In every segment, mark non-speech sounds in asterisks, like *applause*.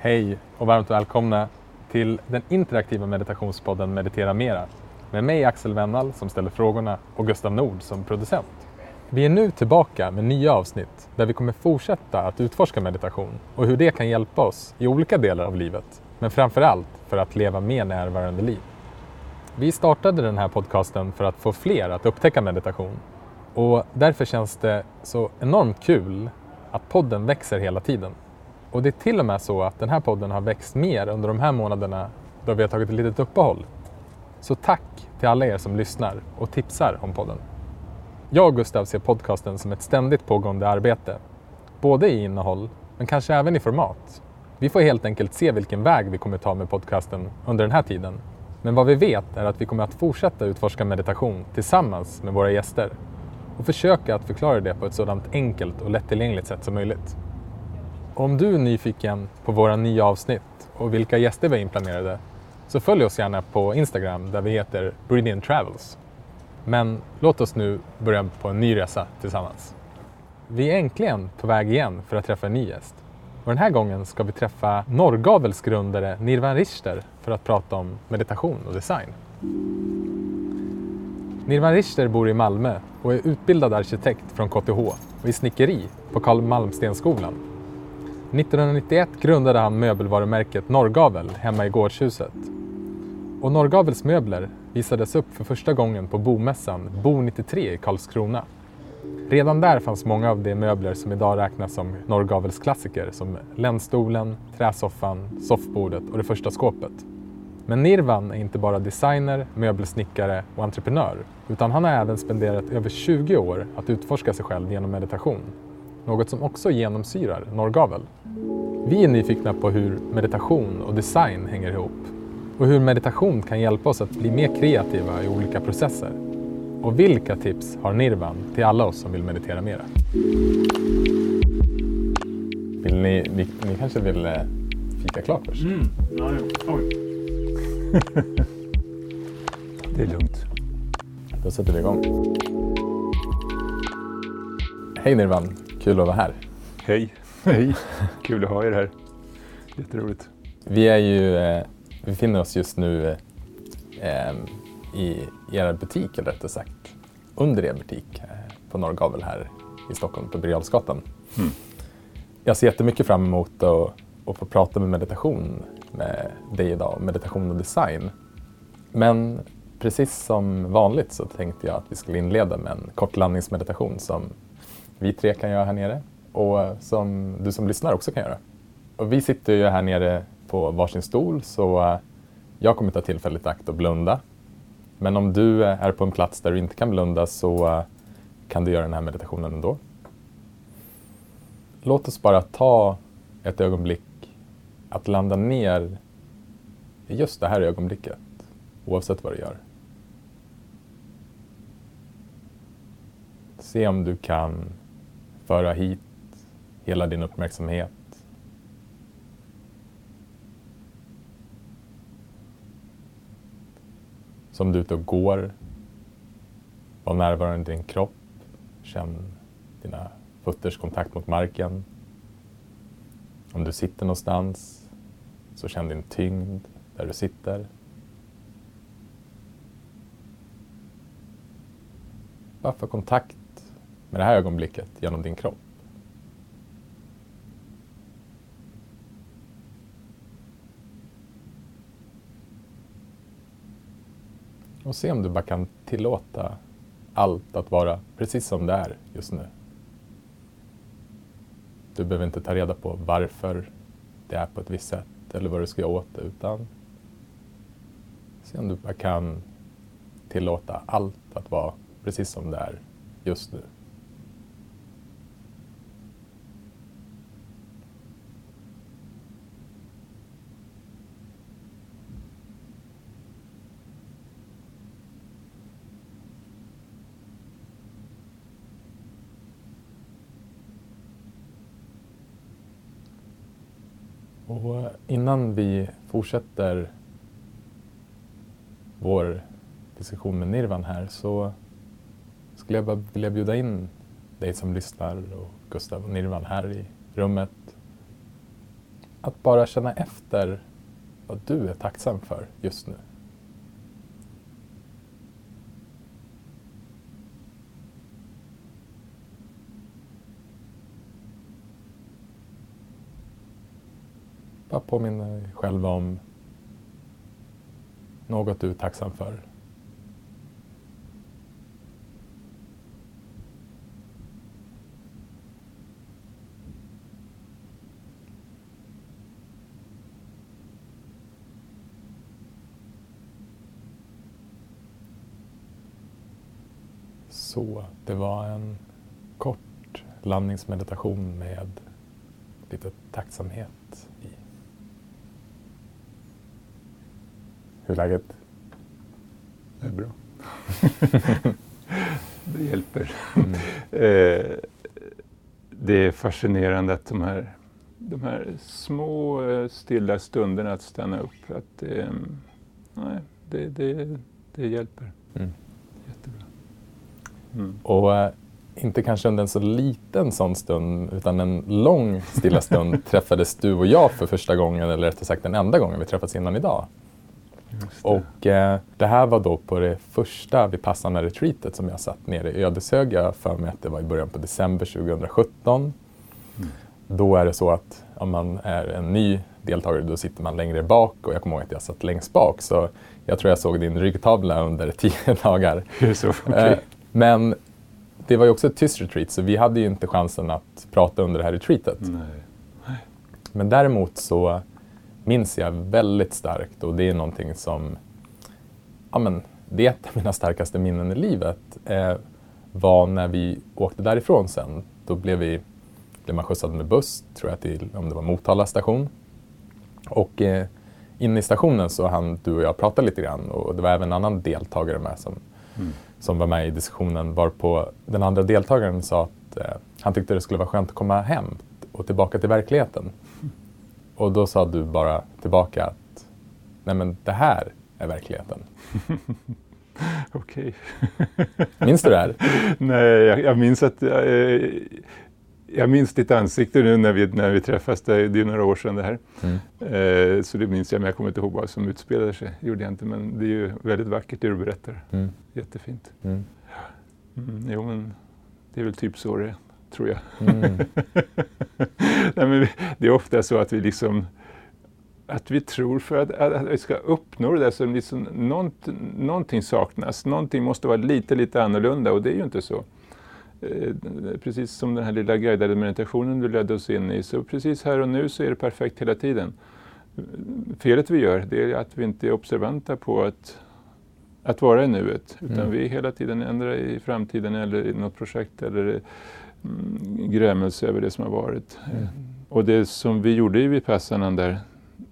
Hej och varmt välkomna till den interaktiva meditationspodden Meditera Mera med mig Axel Wennall som ställer frågorna och Gustav Nord som producent. Vi är nu tillbaka med nya avsnitt där vi kommer fortsätta att utforska meditation och hur det kan hjälpa oss i olika delar av livet, men framför allt för att leva mer närvarande liv. Vi startade den här podcasten för att få fler att upptäcka meditation och därför känns det så enormt kul att podden växer hela tiden. Och det är till och med så att den här podden har växt mer under de här månaderna då vi har tagit ett litet uppehåll. Så tack till alla er som lyssnar och tipsar om podden. Jag och Gustav ser podcasten som ett ständigt pågående arbete. Både i innehåll, men kanske även i format. Vi får helt enkelt se vilken väg vi kommer ta med podcasten under den här tiden. Men vad vi vet är att vi kommer att fortsätta utforska meditation tillsammans med våra gäster och försöka att förklara det på ett sådant enkelt och lättillgängligt sätt som möjligt. Om du är nyfiken på våra nya avsnitt och vilka gäster vi har inplanerade så följ oss gärna på Instagram där vi heter Brilliant Travels. Men låt oss nu börja på en ny resa tillsammans. Vi är äntligen på väg igen för att träffa en ny gäst. Och den här gången ska vi träffa Norrgavels grundare Nirvan Richter för att prata om meditation och design. Nirvan Richter bor i Malmö och är utbildad arkitekt från KTH och i snickeri på Karl Malmstensskolan. 1991 grundade han möbelvarumärket Norrgavel hemma i gårdshuset. Och Norrgavels möbler visades upp för första gången på bomässan Bo 93 i Karlskrona. Redan där fanns många av de möbler som idag räknas som Norrgavels klassiker som lännstolen, träsoffan, soffbordet och det första skåpet. Men Nirvan är inte bara designer, möbelsnickare och entreprenör, utan han har även spenderat över 20 år att utforska sig själv genom meditation. Något som också genomsyrar Norrgavel. Vi är nyfikna på hur meditation och design hänger ihop och hur meditation kan hjälpa oss att bli mer kreativa i olika processer. Och vilka tips har Nirvan till alla oss som vill meditera mera? Vill ni, ni, ni kanske vill eh, fika klart först? Mm. Ja. *laughs* Det är lugnt. Då sätter vi igång. Hej Nirvan, kul att vara här. Hej. Hej. Kul att ha er här. Jätteroligt. Vi är ju, eh, vi befinner oss just nu eh, i er butik, eller rättare sagt under er butik eh, på Norrgavel här i Stockholm på Birger. Mm. Jag ser jättemycket fram emot att, att få prata med meditation med dig idag, meditation och design. Men precis som vanligt så tänkte jag att vi skulle inleda med en kort landningsmeditation som vi tre kan göra här nere och eh, som du som lyssnar också kan göra. Och vi sitter ju här nere på varsin stol så eh, jag kommer ta tillfället i akt och blunda. Men om du eh, är på en plats där du inte kan blunda så kan du göra den här meditationen ändå. Låt oss bara ta ett ögonblick att landa ner i just det här ögonblicket oavsett vad du gör. Se om du kan föra hit hela din uppmärksamhet. Som du är ute och går. Var närvarande i din kropp. Känn dina fötters kontakt mot marken. Om du sitter någonstans så känn din tyngd där du sitter. Bara få kontakt med det här ögonblicket genom din kropp. Och se om du bara kan tillåta allt att vara precis som det är just nu. Du behöver inte ta reda på varför det är på ett visst sätt eller vad du ska göra åt det, utan se om du bara kan tillåta allt att vara precis som det är just nu. Och innan vi fortsätter vår diskussion med Nirvan här så skulle jag bara vilja bjuda in dig som lyssnar och Gustav och Nirvan här i rummet att bara känna efter vad du är tacksam för just nu. Ofta påminna dig själv om något du är tacksam för. Så, det var en kort landningsmeditation med lite tacksamhet i. Hur är läget? Det är bra. *laughs* det hjälper. Mm. *laughs* Eh, det är fascinerande att de här, de här små eh, stilla stunderna att stanna upp, att eh, nej, det, det, det hjälper. Mm. Jättebra. Mm. Och äh, inte kanske under en så liten sån stund, utan en lång stilla stund *laughs* träffades du och jag för första gången, eller rättare sagt den enda gången vi träffats innan idag. Det. Och äh, det här var då på det första Vipassana retreatet som jag satt nere i Ödeshög. Jag för mig att det var i början på december 2017. Mm. Då är det så att om man är en ny deltagare då sitter man längre bak och jag kommer ihåg att jag satt längst bak så jag tror jag såg din ryggtavla under *laughs* tio dagar. Så, okay. eh, men det var ju också ett tyst retreat så vi hade ju inte chansen att prata under det här retreatet. Nej. Men däremot så minns jag väldigt starkt och det är någonting som, ja men det är ett av mina starkaste minnen i livet, eh, var när vi åkte därifrån sen. Då blev vi blev man skjutsad med buss, tror jag, till om det var Motala station. Och eh, inne i stationen så hann du och jag prata lite grann och det var även en annan deltagare med som mm som var med i diskussionen varpå den andra deltagaren sa att eh, han tyckte det skulle vara skönt att komma hem och tillbaka till verkligheten. Och då sa du bara tillbaka att nej men det här är verkligheten. *laughs* Okej. minns du det här? Nej, jag, jag minns att eh, jag minns ditt ansikte nu när vi, när vi träffas, det är, några år sedan det här. Mm. Eh, så det minns jag, men jag kommer inte ihåg vad som utspelade sig. gjorde jag inte, men det är ju väldigt vackert det du berättar. Mm. Jättefint. Mm. Mm, jo, men det är väl typ så det är, tror jag. Mm. *laughs* Nej, det är ofta så att vi liksom att vi tror för att, att, vi ska uppnå det där som liksom nånt, någonting saknas. Någonting måste vara lite, lite annorlunda och det är ju inte så. Eh, precis som den här lilla guidade meditationen du ledde oss in i, så precis här och nu så är det perfekt hela tiden. Felet vi gör, det är att vi inte är observanta på att, att vara i nuet, utan mm. vi är hela tiden ändrar i framtiden eller i något projekt eller grämelse över det som har varit. Mm. Och det som vi gjorde i Vipassanan där,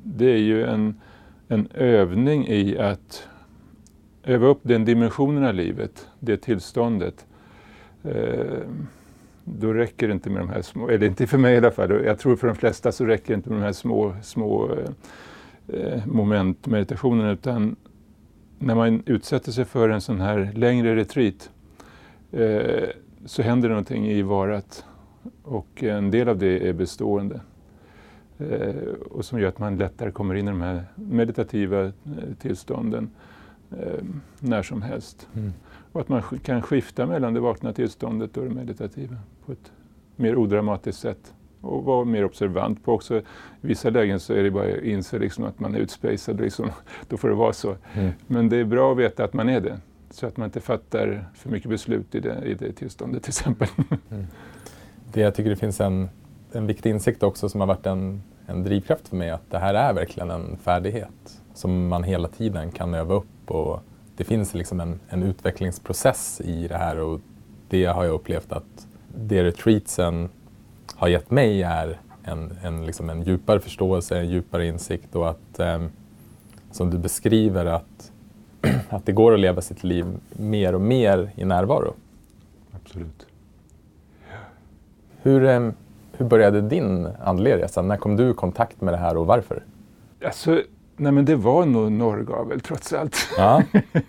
det är ju en, en övning i att öva upp den dimensionen av livet, det tillståndet, Eh, då räcker det inte med de här små, eller inte för mig i alla fall, jag tror för de flesta så räcker det inte med de här små, små eh, momentmeditationerna utan när man utsätter sig för en sån här längre retreat eh, så händer det någonting i varat och en del av det är bestående eh, och som gör att man lättare kommer in i de här meditativa eh, tillstånden eh, när som helst. Mm. Och att man kan skifta mellan det vakna tillståndet och det meditativa på ett mer odramatiskt sätt. Och vara mer observant på också. I vissa lägen så är det bara att inse liksom att man är utspejsad, liksom, *laughs* då får det vara så. Mm. Men det är bra att veta att man är det. Så att man inte fattar för mycket beslut i det, i det tillståndet till exempel. *laughs* Mm. Det, jag tycker det finns en, en viktig insikt också som har varit en, en drivkraft för mig, att det här är verkligen en färdighet som man hela tiden kan öva upp och det finns liksom en, en utvecklingsprocess i det här och det har jag upplevt att det retreatsen har gett mig är en, en, liksom en djupare förståelse, en djupare insikt och att, eh, som du beskriver, att, *clears throat* att det går att leva sitt liv mer och mer i närvaro. Absolut. Hur, eh, hur började din andliga resa? När kom du i kontakt med det här och varför? Alltså, Nej men det var nog Norrgavel trots allt. Ja.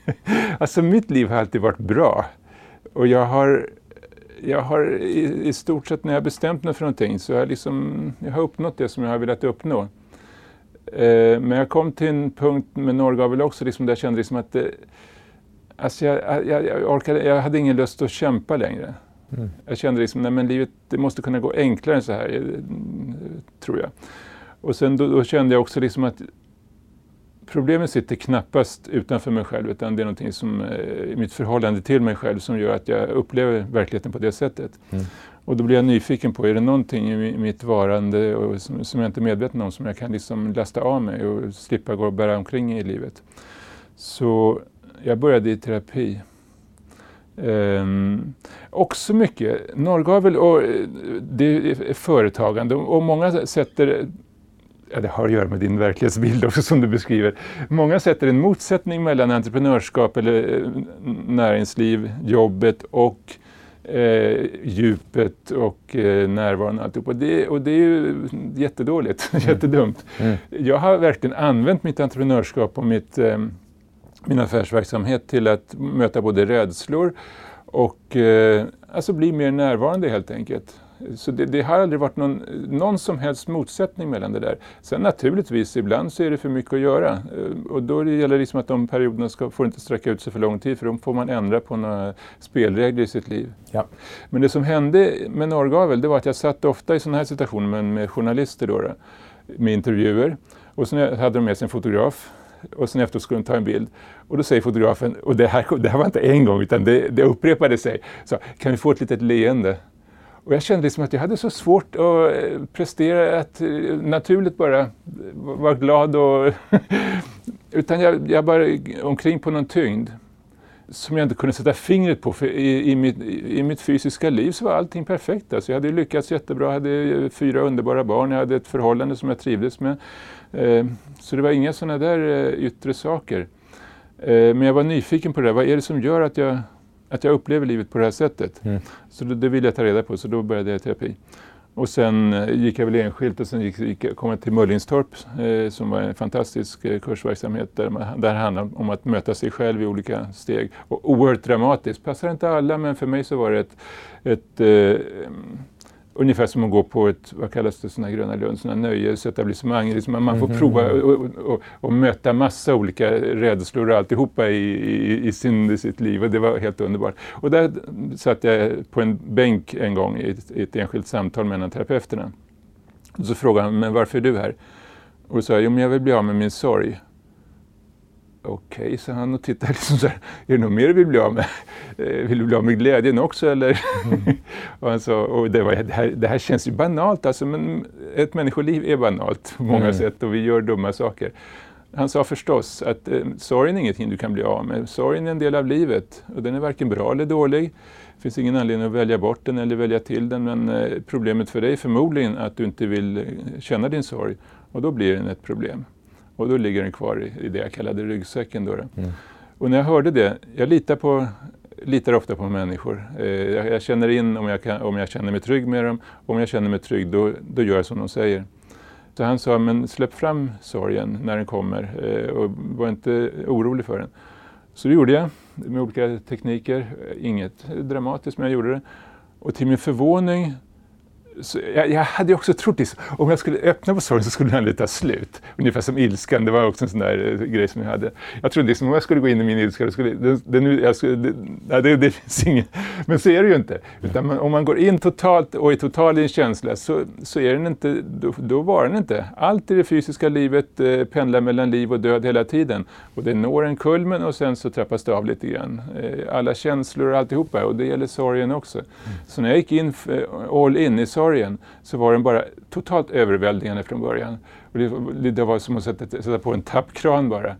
*laughs* alltså mitt liv har alltid varit bra. Och jag har, jag har i, i, stort sett när jag bestämt mig för någonting så har jag, liksom, jag har uppnått det som jag har velat uppnå. Eh, men jag kom till en punkt med Norrgavel också liksom, där jag kände liksom att det, alltså jag, jag, jag, orkade, jag hade ingen lust att kämpa längre. Mm. Jag kände liksom, nej men livet det måste kunna gå enklare än så här, eh, tror jag. Och sen då, då kände jag också liksom att problemet sitter knappast utanför mig själv utan det är någonting som i mitt förhållande till mig själv som gör att jag upplever verkligheten på det sättet. Mm. Och då blir jag nyfiken på, är det någonting i mitt varande och som, som jag inte är medveten om som jag kan liksom lasta av mig och slippa gå och bära omkring i livet. Så jag började i terapi. Um, också mycket norrgavel och eh, det är företagande och många sätter ja, det har att göra med din verklighetsbild också som du beskriver. Många sätter en motsättning mellan entreprenörskap eller eh, näringsliv, jobbet och eh, djupet och eh, närvaron och alltihopa. Det, och det är ju jättedåligt, *laughs* mm. jättedumt. Mm. Jag har verkligen använt mitt entreprenörskap och mitt, eh, min affärsverksamhet till att möta både rädslor och eh, alltså bli mer närvarande helt enkelt. Så det, det, har aldrig varit någon, någon som helst motsättning mellan det där. Sen naturligtvis, ibland så är det för mycket att göra. Eh, och då gäller det liksom att de perioderna ska, får inte sträcka ut sig för lång tid för då får man ändra på några spelregler i sitt liv. Ja. Men det som hände med Norrgavel, det var att jag satt ofta i sådana här situationer med, med journalister då, med intervjuer. Och sen hade de med sig en fotograf och sen efteråt skulle de ta en bild. Och då säger fotografen, och det här, det här var inte en gång utan det, det upprepade sig, så, kan vi få ett litet leende? Och jag kände liksom att jag hade så svårt att eh, prestera, att eh, naturligt bara vara glad och... *laughs* utan jag, jag bara omkring på någon tyngd som jag inte kunde sätta fingret på. För i, i, mitt, i mitt fysiska liv så var allting perfekt. Alltså jag hade lyckats jättebra, jag hade fyra underbara barn, jag hade ett förhållande som jag trivdes med. Eh, så det var inga sådana där eh, yttre saker. Men jag var nyfiken på det där. Vad är det som gör att jag att jag upplever livet på det här sättet. Mm. Så det, det ville jag ta reda på, så då började jag i terapi. Och sen eh, gick jag väl enskilt och sen gick, gick, kom jag till Mullinstorp eh, som var en fantastisk eh, kursverksamhet där, man, där det handlade om att möta sig själv i olika steg. Och oerhört dramatiskt. Passar inte alla men för mig så var det ett, ett eh, ungefär som att gå på ett, vad kallas det, såna Gröna Lund, sådana nöjesetablissemang. Liksom man får mm -hmm. prova och, och, och, möta massa olika rädslor och alltihopa i, i, i, sin, i sitt liv och det var helt underbart. Och där satt jag på en bänk en gång i ett, i ett enskilt samtal mellan terapeuterna. Och så frågade han, men varför är du här? Och då sa jag, jo men jag vill bli av med min sorg. Okej, okay, sa han och tittade liksom så här, är det något mer du vill bli av med? *laughs* Eh, vill du bli av med glädjen också eller? Mm. *laughs* och han sa, och det, var, det, här, det här känns ju banalt alltså, men ett människoliv är banalt på många mm. sätt och vi gör dumma saker. Han sa förstås att eh, sorgen är ingenting du kan bli av med. Sorgen är en del av livet och den är varken bra eller dålig. Det finns ingen anledning att välja bort den eller välja till den men eh, problemet för dig är förmodligen att du inte vill eh, känna din sorg och då blir den ett problem. Och då ligger den kvar i, i det jag kallade ryggsäcken. Då, då. Mm. Och när jag hörde det, jag litar, på, litar ofta på människor. Eh, jag, jag, känner in om jag, kan, om jag känner mig trygg med dem. Om jag känner mig trygg, då, då gör jag som de säger. Så han sa, men släpp fram sorgen när den kommer eh, och var inte orolig för den. Så det gjorde jag med olika tekniker. Inget dramatiskt, men jag gjorde det. Och till min förvåning jag, jag, hade också trott att om jag skulle öppna på sorgen så skulle den aldrig ta slut. Ungefär som ilskan, det var också en sån där eh, grej som jag hade. Jag trodde liksom om jag skulle gå in i min ilska, skulle, det, det, jag skulle, det, nej, det, det *laughs* finns ingen... Men så är det ju inte. Utan man, om man går in totalt och är total i en känsla så, så är den inte, då, då var den inte. Allt i det fysiska livet eh, pendlar mellan liv och död hela tiden. Och det når en kulmen och sen så trappas det av lite grann. Eh, alla känslor och alltihopa och det gäller sorgen också. Mm. Så när jag gick in eh, all in i sorgen sorgen så var den bara totalt överväldigande från början. Och det, det var som att sätta, sätta på en tappkran bara.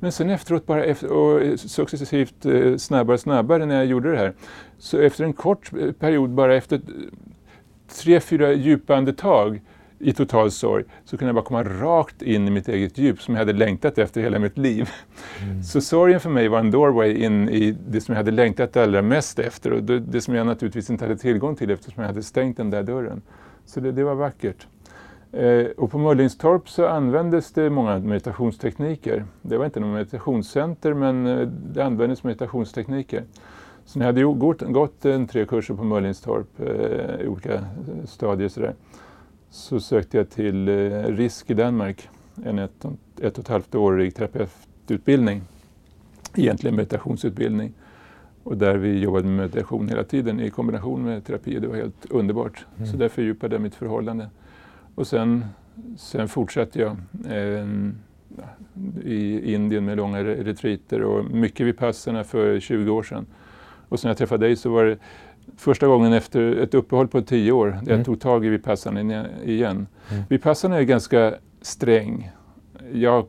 Men sen efteråt, bara efter, och successivt eh, snabbare och snabbare när jag gjorde det här, så efter en kort eh, period, bara efter eh, tre, fyra djupa andetag i total sorg, så kunde jag bara komma rakt in i mitt eget djup som jag hade längtat efter hela mitt liv. Mm. Så sorgen för mig var en doorway in i det som jag hade längtat allra mest efter och det, det som jag naturligtvis inte hade tillgång till eftersom jag hade stängt den där dörren. Så det, det var vackert. Eh, och på Mullinstorp så användes det många meditationstekniker. Det var inte något meditationscenter men eh, det användes meditationstekniker. Så när jag hade gått, gått en, tre kurser på Möllinstorp eh, i olika stadier så, där, så sökte jag till eh, RISK i Danmark, en ett, ett och ett halvt årig terapeututbildning, egentligen meditationsutbildning. Och där vi jobbade med meditation hela tiden i kombination med terapi. Det var helt underbart. Mm. Så där fördjupade jag mitt förhållande. Och sen, sen fortsatte jag eh, i Indien med långa retreater och mycket vid passerna för 20 år sedan. Och sen jag träffade dig så var det första gången efter ett uppehåll på tio år där mm. jag tog tag i Vipassana igen. Mm. Vipassana är ganska sträng jag,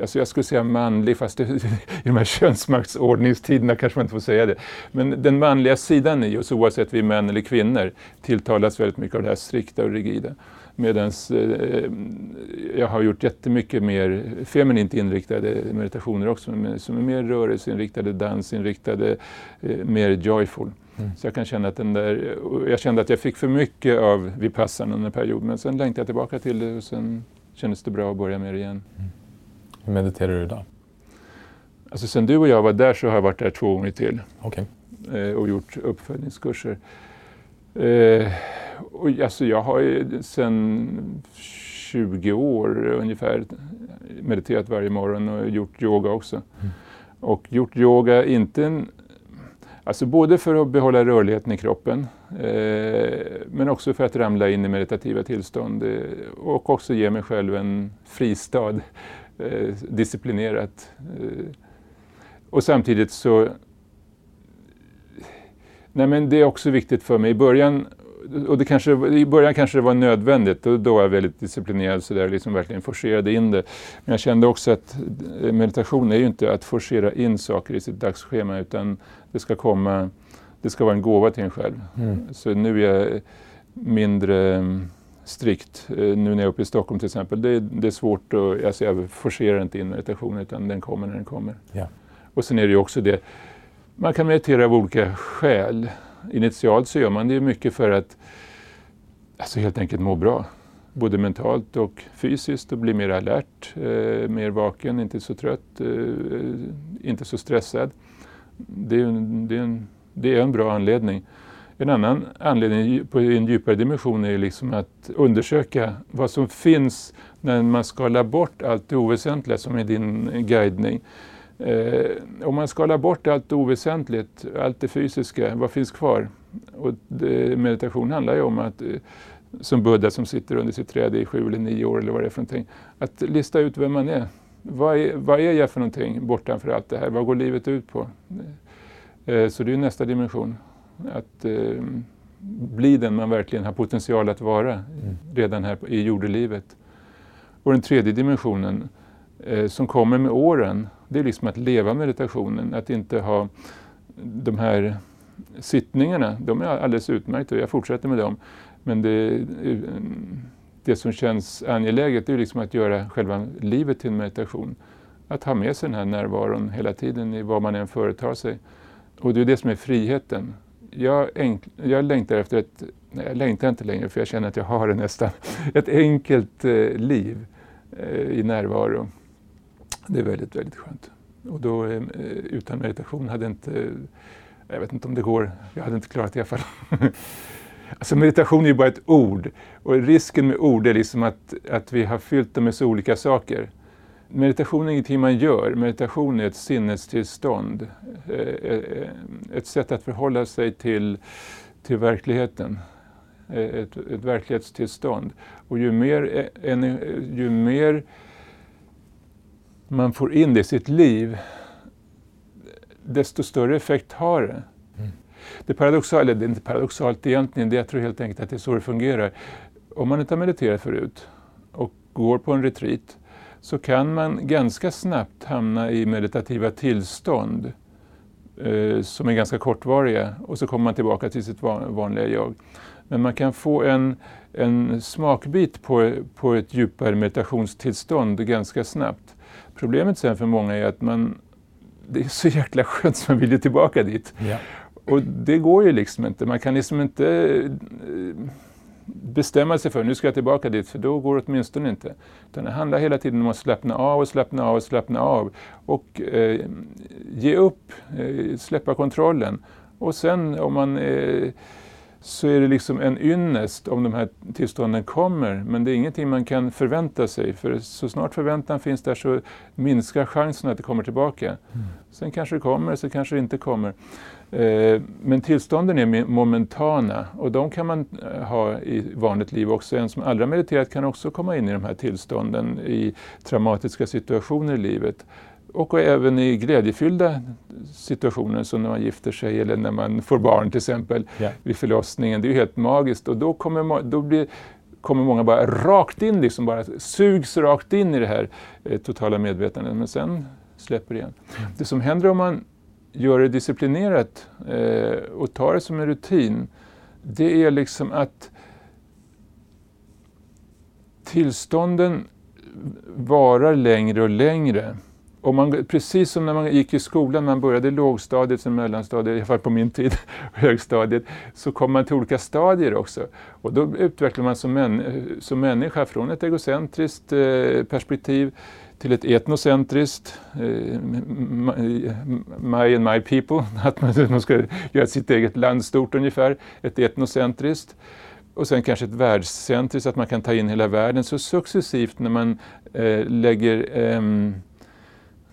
alltså jag skulle säga manlig, fast det, *laughs* i de här könsmaktsordningstiderna kanske man inte får säga det. Men den manliga sidan i oss, oavsett vi är män eller kvinnor, tilltalas väldigt mycket av det här strikta och rigida. Medan eh, jag har gjort jättemycket mer feminint inriktade meditationer också, som är mer rörelseinriktade, dansinriktade, eh, mer joyful. Mm. Så jag kan känna att den där, jag kände att jag fick för mycket av Vipassana under en period, men sen längtade jag tillbaka till det och sen kändes det bra att börja med det igen. Mm. Hur mediterar du idag? Alltså sen du och jag var där så har jag varit där två gånger till okay. eh, och gjort uppföljningskurser. Eh, och alltså jag har ju sen 20 år ungefär mediterat varje morgon och gjort yoga också. Mm. Och gjort yoga, inte en, alltså både för att behålla rörligheten i kroppen Eh, men också för att ramla in i meditativa tillstånd eh, och också ge mig själv en fristad, eh, disciplinerat. Och samtidigt så... Nej men det är också viktigt för mig. I början, och det kanske, i början kanske det var nödvändigt och då var jag väldigt disciplinerad så där liksom verkligen forcerade in det. Men jag kände också att meditation är ju inte att forcera in saker i sitt dagsschema utan det ska komma det ska vara en gåva till en själv. Mm. Så nu är jag mindre mm, strikt. Eh, nu när jag är uppe i Stockholm till exempel, det, det är svårt att, alltså jag forcerar inte in meditationen utan den kommer när den kommer. Ja. Och sen är det ju också det, man kan meditera av olika skäl. Initialt så gör man det mycket för att alltså helt enkelt må bra. Både mentalt och fysiskt och bli mer alert, eh, mer vaken, inte så trött, eh, inte så stressad. Det är, det är en det är en bra anledning. En annan anledning på en djupare dimension är liksom att undersöka vad som finns när man skalar bort allt det oväsentliga som är din guidning. Eh, om man skalar bort allt oväsentligt, allt det fysiska, vad finns kvar? Och det, meditation handlar ju om att, eh, som Buddha som sitter under sitt träd i sju eller nio år eller vad det är för någonting, att lista ut vem man är. Vad är, vad är jag för någonting bortanför allt det här? Vad går livet ut på? Eh, så det är nästa dimension. Att eh, bli den man verkligen har potential att vara mm. redan här i jordelivet. Och den tredje dimensionen Eh, som kommer med åren, det är liksom att leva meditationen. Att inte ha de här sittningarna, de är alldeles utmärkta och jag fortsätter med dem. Men det, det som känns angeläget är liksom att göra själva livet till en meditation. Att ha med sig den här närvaron hela tiden i vad man än företar sig. Och det är det som är friheten. Jag, enk, jag längtar efter ett, nej jag längtar inte längre för jag känner att jag har det nästan, *laughs* ett enkelt eh, liv eh, i närvaro. Det är väldigt, väldigt skönt. Och då eh, utan meditation hade inte, eh, jag vet inte om det går, jag hade inte klarat det i alla fall. *laughs* Alltså meditation är ju bara ett ord och risken med ord är liksom att, att vi har fyllt dem med så olika saker. Meditation är ingenting man gör, meditation är ett sinnestillstånd. Eh, ett sätt att förhålla sig till, till verkligheten. Ett, ett verklighetstillstånd. Och ju mer, en, ju mer man får in det i sitt liv, desto större effekt har det. Mm. Det paradoxala, eller det är inte paradoxalt egentligen, det jag tror helt enkelt att det är så det fungerar. Om man inte har mediterat förut och går på en retreat så kan man ganska snabbt hamna i meditativa tillstånd eh, som är ganska kortvariga och så kommer man tillbaka till sitt vanliga jag. Men man kan få en, en smakbit på, på ett djupare meditationstillstånd ganska snabbt. Problemet sen för många är att man, det är så jäkla skönt så man vill ju tillbaka dit. Ja. Och det går ju liksom inte. Man kan liksom inte bestämma sig för nu ska jag tillbaka dit, för då går det åtminstone inte. Utan det handlar hela tiden om att slappna av och slappna av och slappna av. Och eh, ge upp, eh, släppa kontrollen. Och sen om man eh, så är det liksom en ynnest om de här tillstånden kommer. Men det är ingenting man kan förvänta sig. För så snart förväntan finns där så minskar chansen att det kommer tillbaka. Mm. Sen kanske det kommer, sen kanske det inte kommer. Eh, men tillstånden är momentana och de kan man eh, ha i vanligt liv också. En som aldrig har mediterat kan också komma in i de här tillstånden i traumatiska situationer i livet och även i glädjefyllda situationer som när man gifter sig eller när man får barn till exempel yeah. vid förlossningen. Det är ju helt magiskt och då kommer, då blir, kommer många bara rakt in, liksom bara sugs rakt in i det här eh, totala medvetandet men sen släpper det igen. Mm. Det som händer om man gör det disciplinerat eh, och tar det som en rutin, det är liksom att tillstånden varar längre och längre. Och man, precis som när man gick i skolan, man började i lågstadiet, sen mellanstadiet, i alla fall på min tid, *laughs* högstadiet, så kom man till olika stadier också. Och då utvecklar man som, män, som människa från ett egocentriskt eh, perspektiv till ett etnocentriskt, eh, my and my people, *laughs* att man ska göra sitt eget land stort ungefär, ett etnocentriskt och sen kanske ett världscentriskt, att man kan ta in hela världen. Så successivt när man eh, lägger eh,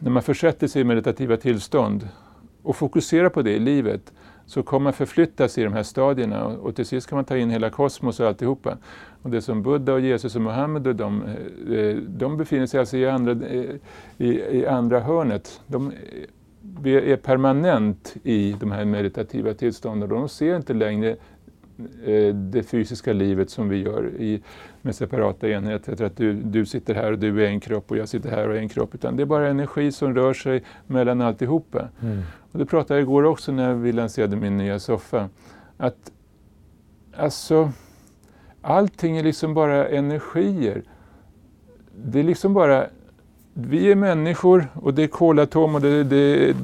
när man försätter sig i meditativa tillstånd och fokuserar på det i livet så kommer man förflyttas i de här stadierna och, till sist kan man ta in hela kosmos och alltihopa. Och det som Buddha och Jesus och Muhammed och de, eh, de befinner sig alltså i andra, eh, i, i andra hörnet. De är permanent i de här meditativa tillstånden och de ser inte längre det fysiska livet som vi gör i, med separata enheter. Att du, du sitter här och du är en kropp och jag sitter här och är en kropp. Utan det är bara energi som rör sig mellan alltihopa. Mm. Och det pratade jag igår också när vi lanserade min nya soffa. Att alltså, allting är liksom bara energier. Det är liksom bara vi är människor och det är kolatom och det, det,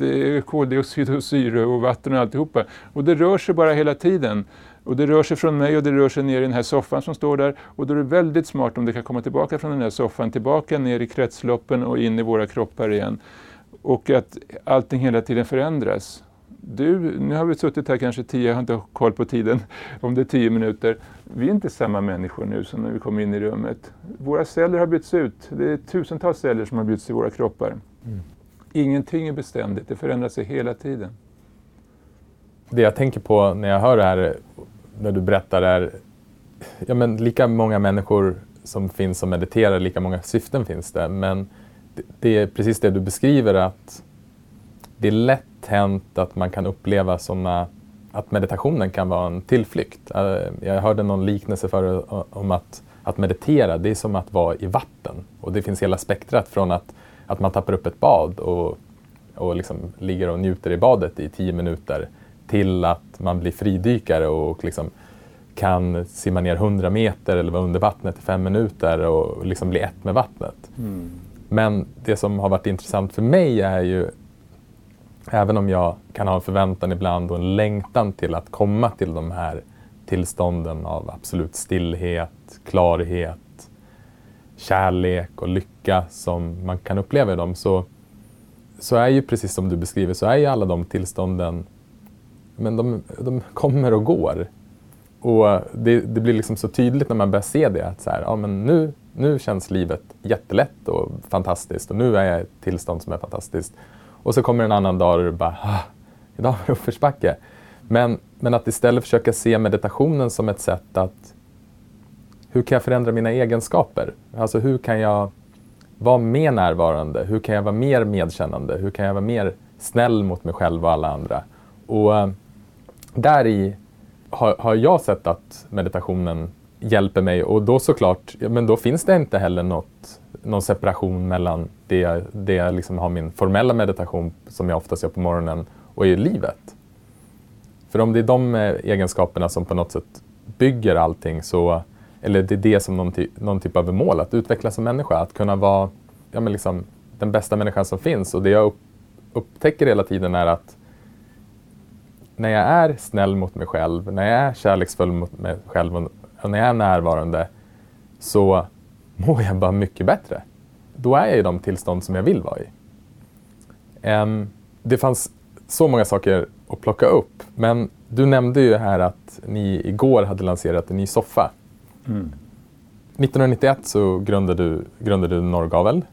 det är koldioxid och syre och vatten och alltihopa. Och det rör sig bara hela tiden. Och det rör sig från mig och det rör sig ner i den här soffan som står där. Och då är det väldigt smart om det kan komma tillbaka från den här soffan, tillbaka ner i kretsloppen och in i våra kroppar igen. Och att allting hela tiden förändras du, nu har vi suttit här kanske tio, jag har inte koll på tiden, *laughs* om det är tio minuter. Vi är inte samma människor nu som när vi kom in i rummet. Våra celler har bytts ut. Det är tusentals celler som har bytts i våra kroppar. Mm. Ingenting är beständigt, det förändrar sig hela tiden. Det jag tänker på när jag hör det här, när du berättar är, ja men lika många människor som finns som mediterar, lika många syften finns det. Men det, det är precis det du beskriver att det är lätt hänt att man kan uppleva sådana, att meditationen kan vara en tillflykt. Eh, jag hörde någon liknelse för om att, att meditera, det är som att vara i vatten. Och det finns hela spektrat från att, att man tappar upp ett bad och, och liksom ligger och njuter i badet i tio minuter till att man blir fridykare och liksom kan simma ner 100 meter eller vara under vattnet i fem minuter och liksom bli ett med vattnet. Mm. Men det som har varit intressant för mig är ju även om jag kan ha en förväntan ibland och en längtan till att komma till de här tillstånden av absolut stillhet, klarhet, kärlek och lycka som man kan uppleva i dem så, så är ju precis som du beskriver så är ju alla de tillstånden men de, de kommer och går. Och det, det, blir liksom så tydligt när man börjar se det att så här, ja, men nu, nu känns livet jättelätt och fantastiskt och nu är jag i ett tillstånd som är fantastiskt. Och så kommer en annan dag och du bara, ah, idag har det uppförsbacke. Men, men att istället försöka se meditationen som ett sätt att hur kan jag förändra mina egenskaper? Alltså hur kan jag vara mer närvarande? Hur kan jag vara mer medkännande? Hur kan jag vara mer snäll mot mig själv och alla andra? Och äh, där i har, har jag sett att meditationen hjälper mig och då såklart, men då finns det inte heller något, någon separation mellan det, det jag liksom har min formella meditation som jag oftast gör på morgonen och i livet. För om det är de eh, egenskaperna som på något sätt bygger allting så, eller det är det som någon, ty någon typ av mål, att utvecklas som människa, att kunna vara ja, men liksom, den bästa människan som finns. Och det jag upp, upptäcker hela tiden är att när jag är snäll mot mig själv, när jag är kärleksfull mot mig själv och när jag är närvarande så mår jag bara mycket bättre. Då är jag i de tillstånd som jag vill vara i. Um, det fanns så många saker att plocka upp, men du nämnde ju här att ni igår hade lanserat en ny soffa. Mm. 1991 så grundade du, grundade du Norrgavel.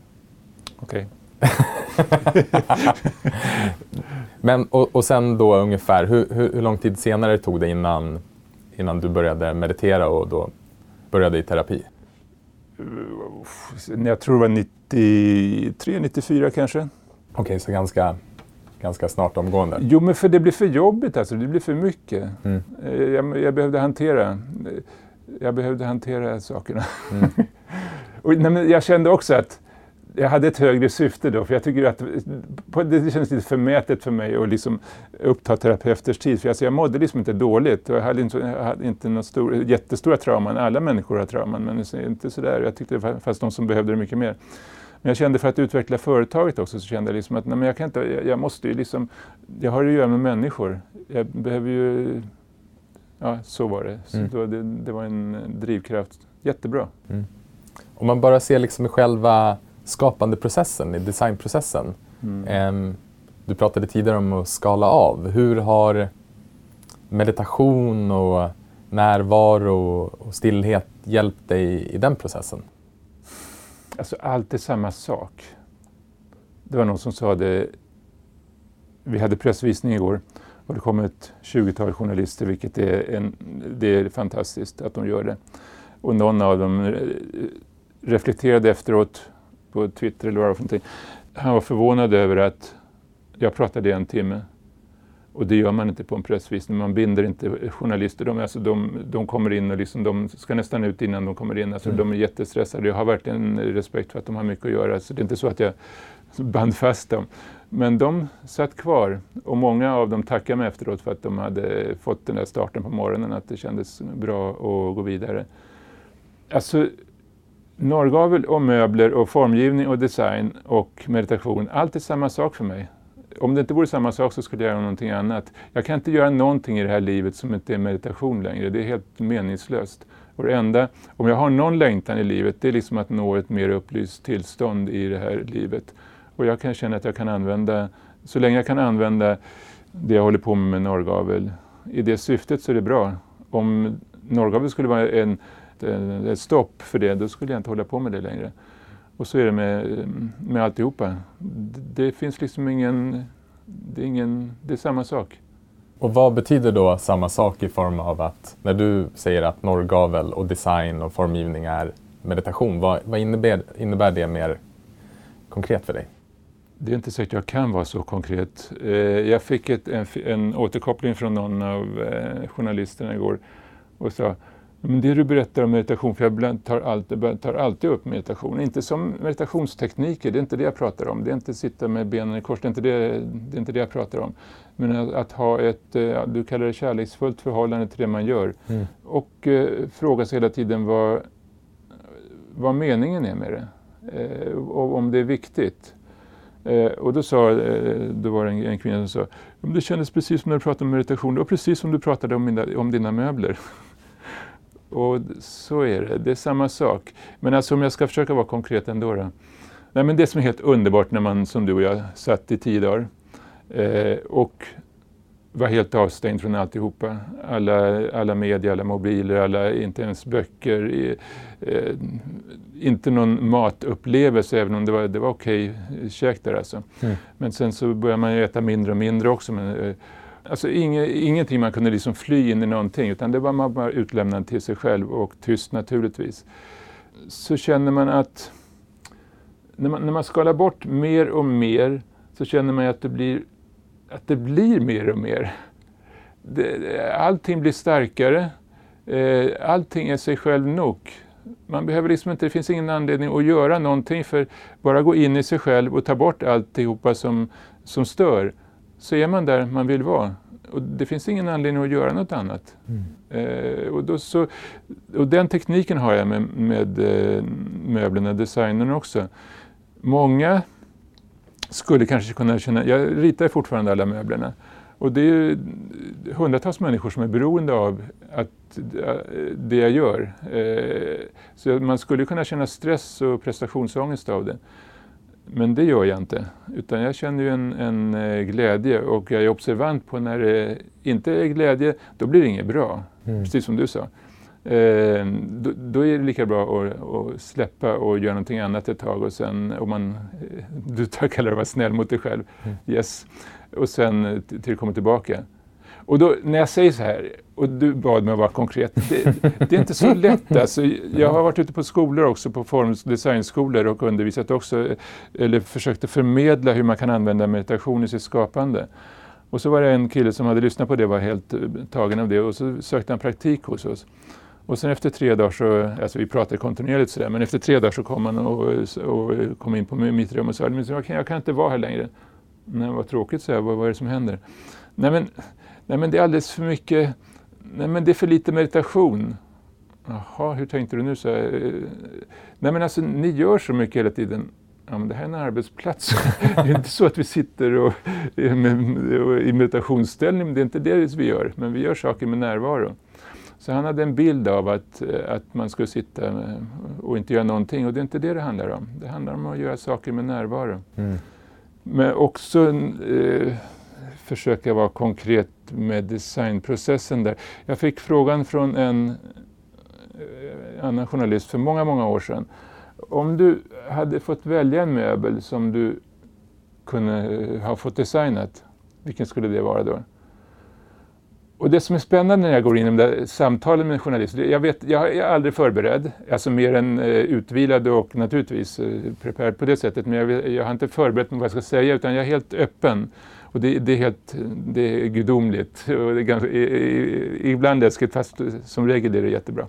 Okej. Okay. *laughs* Men, och, och sen då ungefär, hur, hur, hur, lång tid senare tog det innan, innan du började meditera och då började i terapi? Jag tror det var 93, 94 kanske. Okej, okay, så ganska, ganska snart omgående? Jo, men för det blir för jobbigt alltså. Det blir för mycket. Mm. Eh, jag, jag, behövde hantera jag behövde hantera sakerna. Mm. *laughs* och, nej, jag kände också att jag hade ett högre syfte då, för jag tycker att det kändes lite förmätet för mig att liksom uppta terapeuters tid. För alltså jag mådde liksom inte dåligt och jag hade inte, jag hade inte några stor, jättestora trauman. Alla människor har trauman, men inte sådär. Jag tyckte det fanns de som behövde det mycket mer. Men jag kände för att utveckla företaget också så kände jag liksom att nej, men jag, kan inte, jag, jag måste ju liksom, jag har att göra med människor. Jag behöver ju, ja så var det. Så mm. då, det, det, var en drivkraft. Jättebra. Mm. Om man bara ser liksom själva skapandeprocessen, i designprocessen. Mm. Du pratade tidigare om att skala av. Hur har meditation och närvaro och stillhet hjälpt dig i den processen? Alltså allt är samma sak. Det var någon som sa det, vi hade pressvisning igår och det kom ett 20-tal journalister, vilket är, en, det är fantastiskt att de gör det. Och någon av dem reflekterade efteråt på Twitter eller vad det var för någonting. Han var förvånad över att jag pratade i en timme. Och det gör man inte på en pressvisning. Man binder inte journalister. De, alltså, de, de kommer in och liksom, de ska nästan ut innan de kommer in. Alltså, mm. De är jättestressade. Jag har verkligen respekt för att de har mycket att göra. Så det är inte så att jag band fast dem. Men de satt kvar och många av dem tackade mig efteråt för att de hade fått den där starten på morgonen, att det kändes bra att gå vidare. Alltså, Norrgavel och möbler och formgivning och design och meditation, allt är samma sak för mig. Om det inte vore samma sak så skulle jag göra någonting annat. Jag kan inte göra någonting i det här livet som inte är meditation längre. Det är helt meningslöst. Och det enda, om jag har någon längtan i livet, det är liksom att nå ett mer upplyst tillstånd i det här livet. Och jag kan känna att jag kan använda, så länge jag kan använda det jag håller på med med norrgavel, i det syftet så är det bra. Om norrgavel skulle vara en ett, ett stopp för det, då skulle jag inte hålla på med det längre. Och så är det med, eh, med alltihopa. Det, det finns liksom ingen det, är ingen... det är samma sak. Och vad betyder då samma sak i form av att när du säger att norrgavel och design och formgivning är meditation, vad, vad innebär, innebär det mer konkret för dig? Det är inte säkert jag kan vara så konkret. Eh, jag fick ett, en, en återkoppling från någon av eh, journalisterna igår och sa men det du berättar om meditation, för jag tar alltid, tar alltid upp meditation, inte som meditationstekniker, det är inte det jag pratar om. Det är inte sitta med benen i kors, det är inte det, det, är inte det jag pratar om. Men att, att ha ett, eh, du kallar det kärleksfullt förhållande till det man gör. Mm. Och eh, fråga sig hela tiden vad, vad meningen är med det. Eh, och om det är viktigt. Eh, och då, sa, eh, då var det en, en kvinna som sa, det kändes precis som när du pratade om meditation, det var precis som du pratade om, mina, om dina möbler. *laughs* Och så är det, det är samma sak. Men alltså om jag ska försöka vara konkret ändå. Då. Nej, men det som är helt underbart när man som du och jag satt i tio dagar eh, och var helt avstängd från alltihopa. Alla, alla medier, alla mobiler, alla, inte ens böcker. Eh, inte någon matupplevelse, även om det var, det var okej okay, käk där alltså. Mm. Men sen så började man äta mindre och mindre också. Men, eh, Alltså inge, ingenting man kunde liksom fly in i någonting utan det var man bara utlämnad till sig själv och tyst naturligtvis. Så känner man att när man, när man skalar bort mer och mer så känner man att det blir, att det blir mer och mer. Det, allting blir starkare, eh, allting är sig själv nog. Man behöver liksom inte, det finns ingen anledning att göra någonting för bara gå in i sig själv och ta bort alltihopa som, som stör så är man där man vill vara. Och det finns ingen anledning att göra något annat. Mm. Eh, och, då så, och den tekniken har jag med, med eh, möblerna, designen också. Många skulle kanske kunna känna, jag ritar fortfarande alla möblerna, Och det är hundratals människor som är beroende av att, det jag gör. Eh, så man skulle kunna känna stress och prestationsångest av det. Men det gör jag inte. Utan jag känner ju en, en eh, glädje och jag är observant på när det inte är glädje, då blir det inget bra. Mm. Precis som du sa. Eh, då, då, är det lika bra att, att, släppa och göra någonting annat ett tag och sen, om man, eh, du kallar det att vara snäll mot dig själv, mm. yes. Och sen till det kommer tillbaka. Och då, när jag säger så här, och du bad mig att vara konkret, det, det är inte så lätt. Alltså, jag har varit ute på skolor också, på forms och designskolor och undervisat också, eller försökte förmedla hur man kan använda meditation i sitt skapande. Och så var det en kille som hade lyssnat på det och var helt eh, tagen av det och så sökte han praktik hos oss. Och sen efter tre dagar så, alltså vi pratade kontinuerligt sådär, men efter tre dagar så kom han och, och kom in på mitt rum och sa jag kan, jag kan inte vara här längre. Nej, vad tråkigt, så jag. Vad, vad är det som händer? Nej men, nej, men det är alldeles för mycket, nej men det är för lite meditation. Jaha, hur tänkte du nu? Så eh, nej men alltså, ni gör så mycket hela tiden. Ja, men det här är en arbetsplats. *laughs* det är inte så att vi sitter och, i meditationsställning, det är inte det vi gör. Men vi gör saker med närvaro. Så han hade en bild av att, att man skulle sitta och inte göra någonting och det är inte det det handlar om. Det handlar om att göra saker med närvaro. Mm. Men också eh, försöka vara konkret med designprocessen där. Jag fick frågan från en eh, annan journalist för många, många år sedan. Om du hade fått välja en möbel som du kunde ha fått designat, vilken skulle det vara då? Och det som är spännande när jag går in i de där samtalen med journalister, jag, vet, jag är aldrig förberedd, alltså mer än eh, utvilad och naturligtvis eh, prepared på det sättet, men jag, jag, har inte förberett mig vad jag ska säga utan jag är helt öppen. Och det, det är helt det är gudomligt *laughs* och det är ganska, i, i, ibland läskigt fast som regel är det jättebra.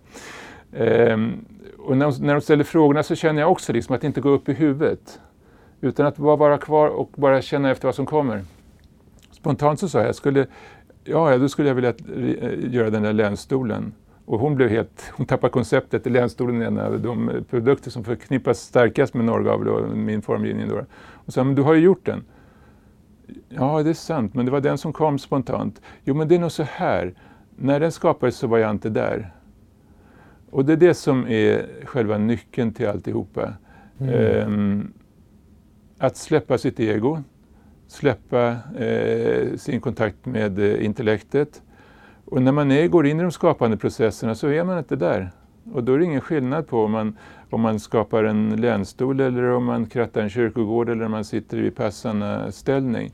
Ehm, och när de, när de ställer frågorna så känner jag också liksom att inte gå upp i huvudet utan att bara vara kvar och bara känna efter vad som kommer. Spontant så sa jag, jag skulle ja, då skulle jag vilja eh, göra den där länstolen. Och hon blev helt, hon tappade konceptet. Länstolen är en av de produkter som förknippas starkast med norrgavel och min formgivning. Då. Och sa, men du har ju gjort den. Ja, det är sant, men det var den som kom spontant. Jo, men det är nog så här. När den skapades så var jag inte där. Och det är det som är själva nyckeln till alltihopa. Mm. Um, att släppa sitt ego, släppa eh, sin kontakt med eh, intellektet. Och när man är, går in i de skapande processerna så är man inte där. Och då är det ingen skillnad på om man, om man skapar en länstol eller om man krattar en kyrkogård eller om man sitter i vipassana-ställning.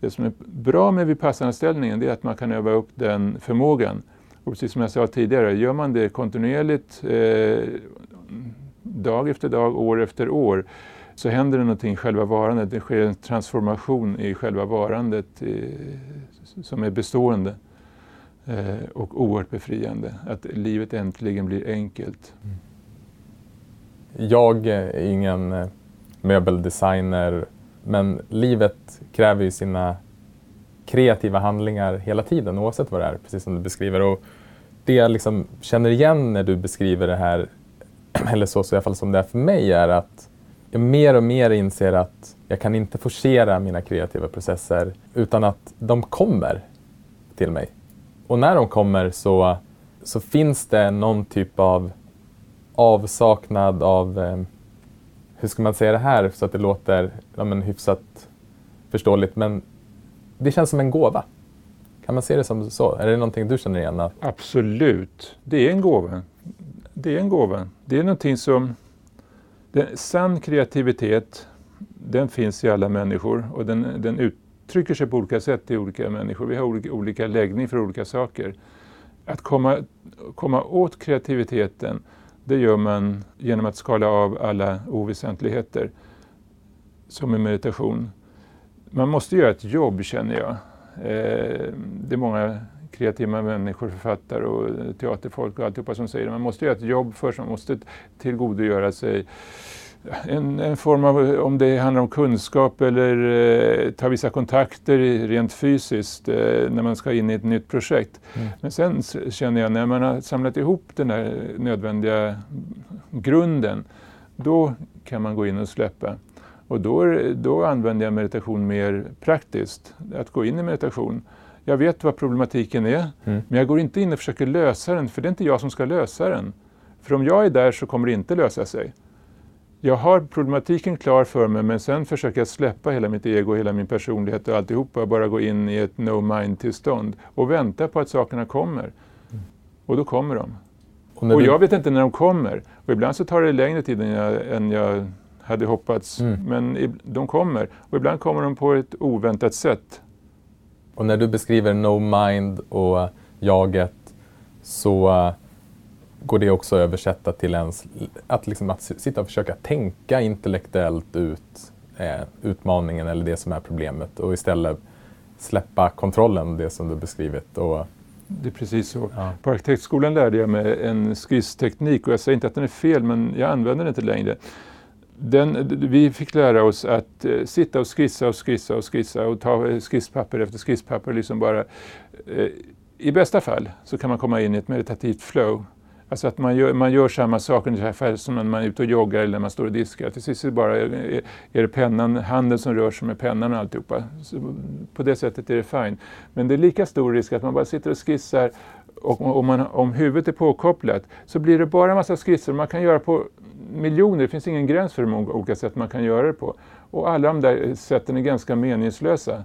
Det som är bra med vipassana-ställningen är att man kan öva upp den förmågan. Och precis som jag sa tidigare, gör man det kontinuerligt eh, dag efter dag, år efter år, så händer det någonting i själva varandet. Det sker en transformation i själva varandet i, som är bestående eh, och oerhört befriande. Att livet äntligen blir enkelt. Mm. Jag är ingen eh, möbeldesigner men livet kräver ju sina kreativa handlingar hela tiden oavsett vad det är, precis som du beskriver. Och det jag liksom känner igen när du beskriver det här, *clears throat* eller så, så i alla fall som det är för mig, är att jag mer och mer inser att jag kan inte forcera mina kreativa processer utan att de kommer till mig. Och när de kommer så, så finns det någon typ av avsaknad av, eh, hur ska man säga det här så att det låter ja, men, hyfsat förståeligt, men det känns som en gåva. Kan man se det som så? Är det någonting du känner igen? Absolut, det är en gåva. Det är en gåva. Det är någonting som den, sann kreativitet, den finns i alla människor och den, den uttrycker sig på olika sätt i olika människor. Vi har olika, olika läggning för olika saker. Att komma, komma åt kreativiteten, det gör man genom att skala av alla oväsentligheter, som i meditation. Man måste göra ett jobb, känner jag. Eh, det är många kreativa människor, författare och teaterfolk och alltihopa som säger det. Man måste göra ett jobb först, man måste tillgodogöra sig en, en, form av, om det handlar om kunskap eller eh, ta vissa kontakter rent fysiskt eh, när man ska in i ett nytt projekt. Mm. Men sen känner jag när man har samlat ihop den där nödvändiga grunden, då kan man gå in och släppa. Och då, då använder jag meditation mer praktiskt, att gå in i meditation Jag vet vad problematiken är, Mm. men jag går inte in och försöker lösa den, för det är inte jag som ska lösa den. För om jag är där så kommer det inte lösa sig. Jag har problematiken klar för mig, men sen försöker jag släppa hela mitt ego, hela min personlighet och alltihopa och bara gå in i ett no mind-tillstånd och vänta på att sakerna kommer. Och då kommer de. Och Och du- jag vet inte när de kommer. Och ibland så tar det längre tid än jag, än jag hade hoppats. Mm. Men de kommer. Och ibland kommer de på ett oväntat sätt. Och när du beskriver no mind och jaget så går det också att översätta till ens, att, liksom att sitta och försöka tänka intellektuellt ut eh, utmaningen eller det som är problemet och istället släppa kontrollen, det som du beskrivit. Och, Det är precis så. ja. På arkitektskolan lärde jag mig en skissteknik och jag säger inte att den är fel men jag använder den inte längre. Den, vi fick lära oss att eh, sitta och skissa och skissa och skissa och ta eh, skisspapper efter skisspapper. Liksom bara, eh, I bästa fall så kan man komma in i ett meditativt flow. Alltså att man gör, man gör samma sak ungefär som när man är ute och joggar eller när man står och diskar. Till sist är det bara är, är det pennan, handen som rör sig med pennan och alltihopa. Så på det sättet är det fine. Men det är lika stor risk att man bara sitter och skissar och om, man, om huvudet är påkopplat så blir det bara en massa skisser. Man kan göra på miljoner, det finns ingen gräns för hur många olika sätt man kan göra det på. Och alla de där sätten är ganska meningslösa.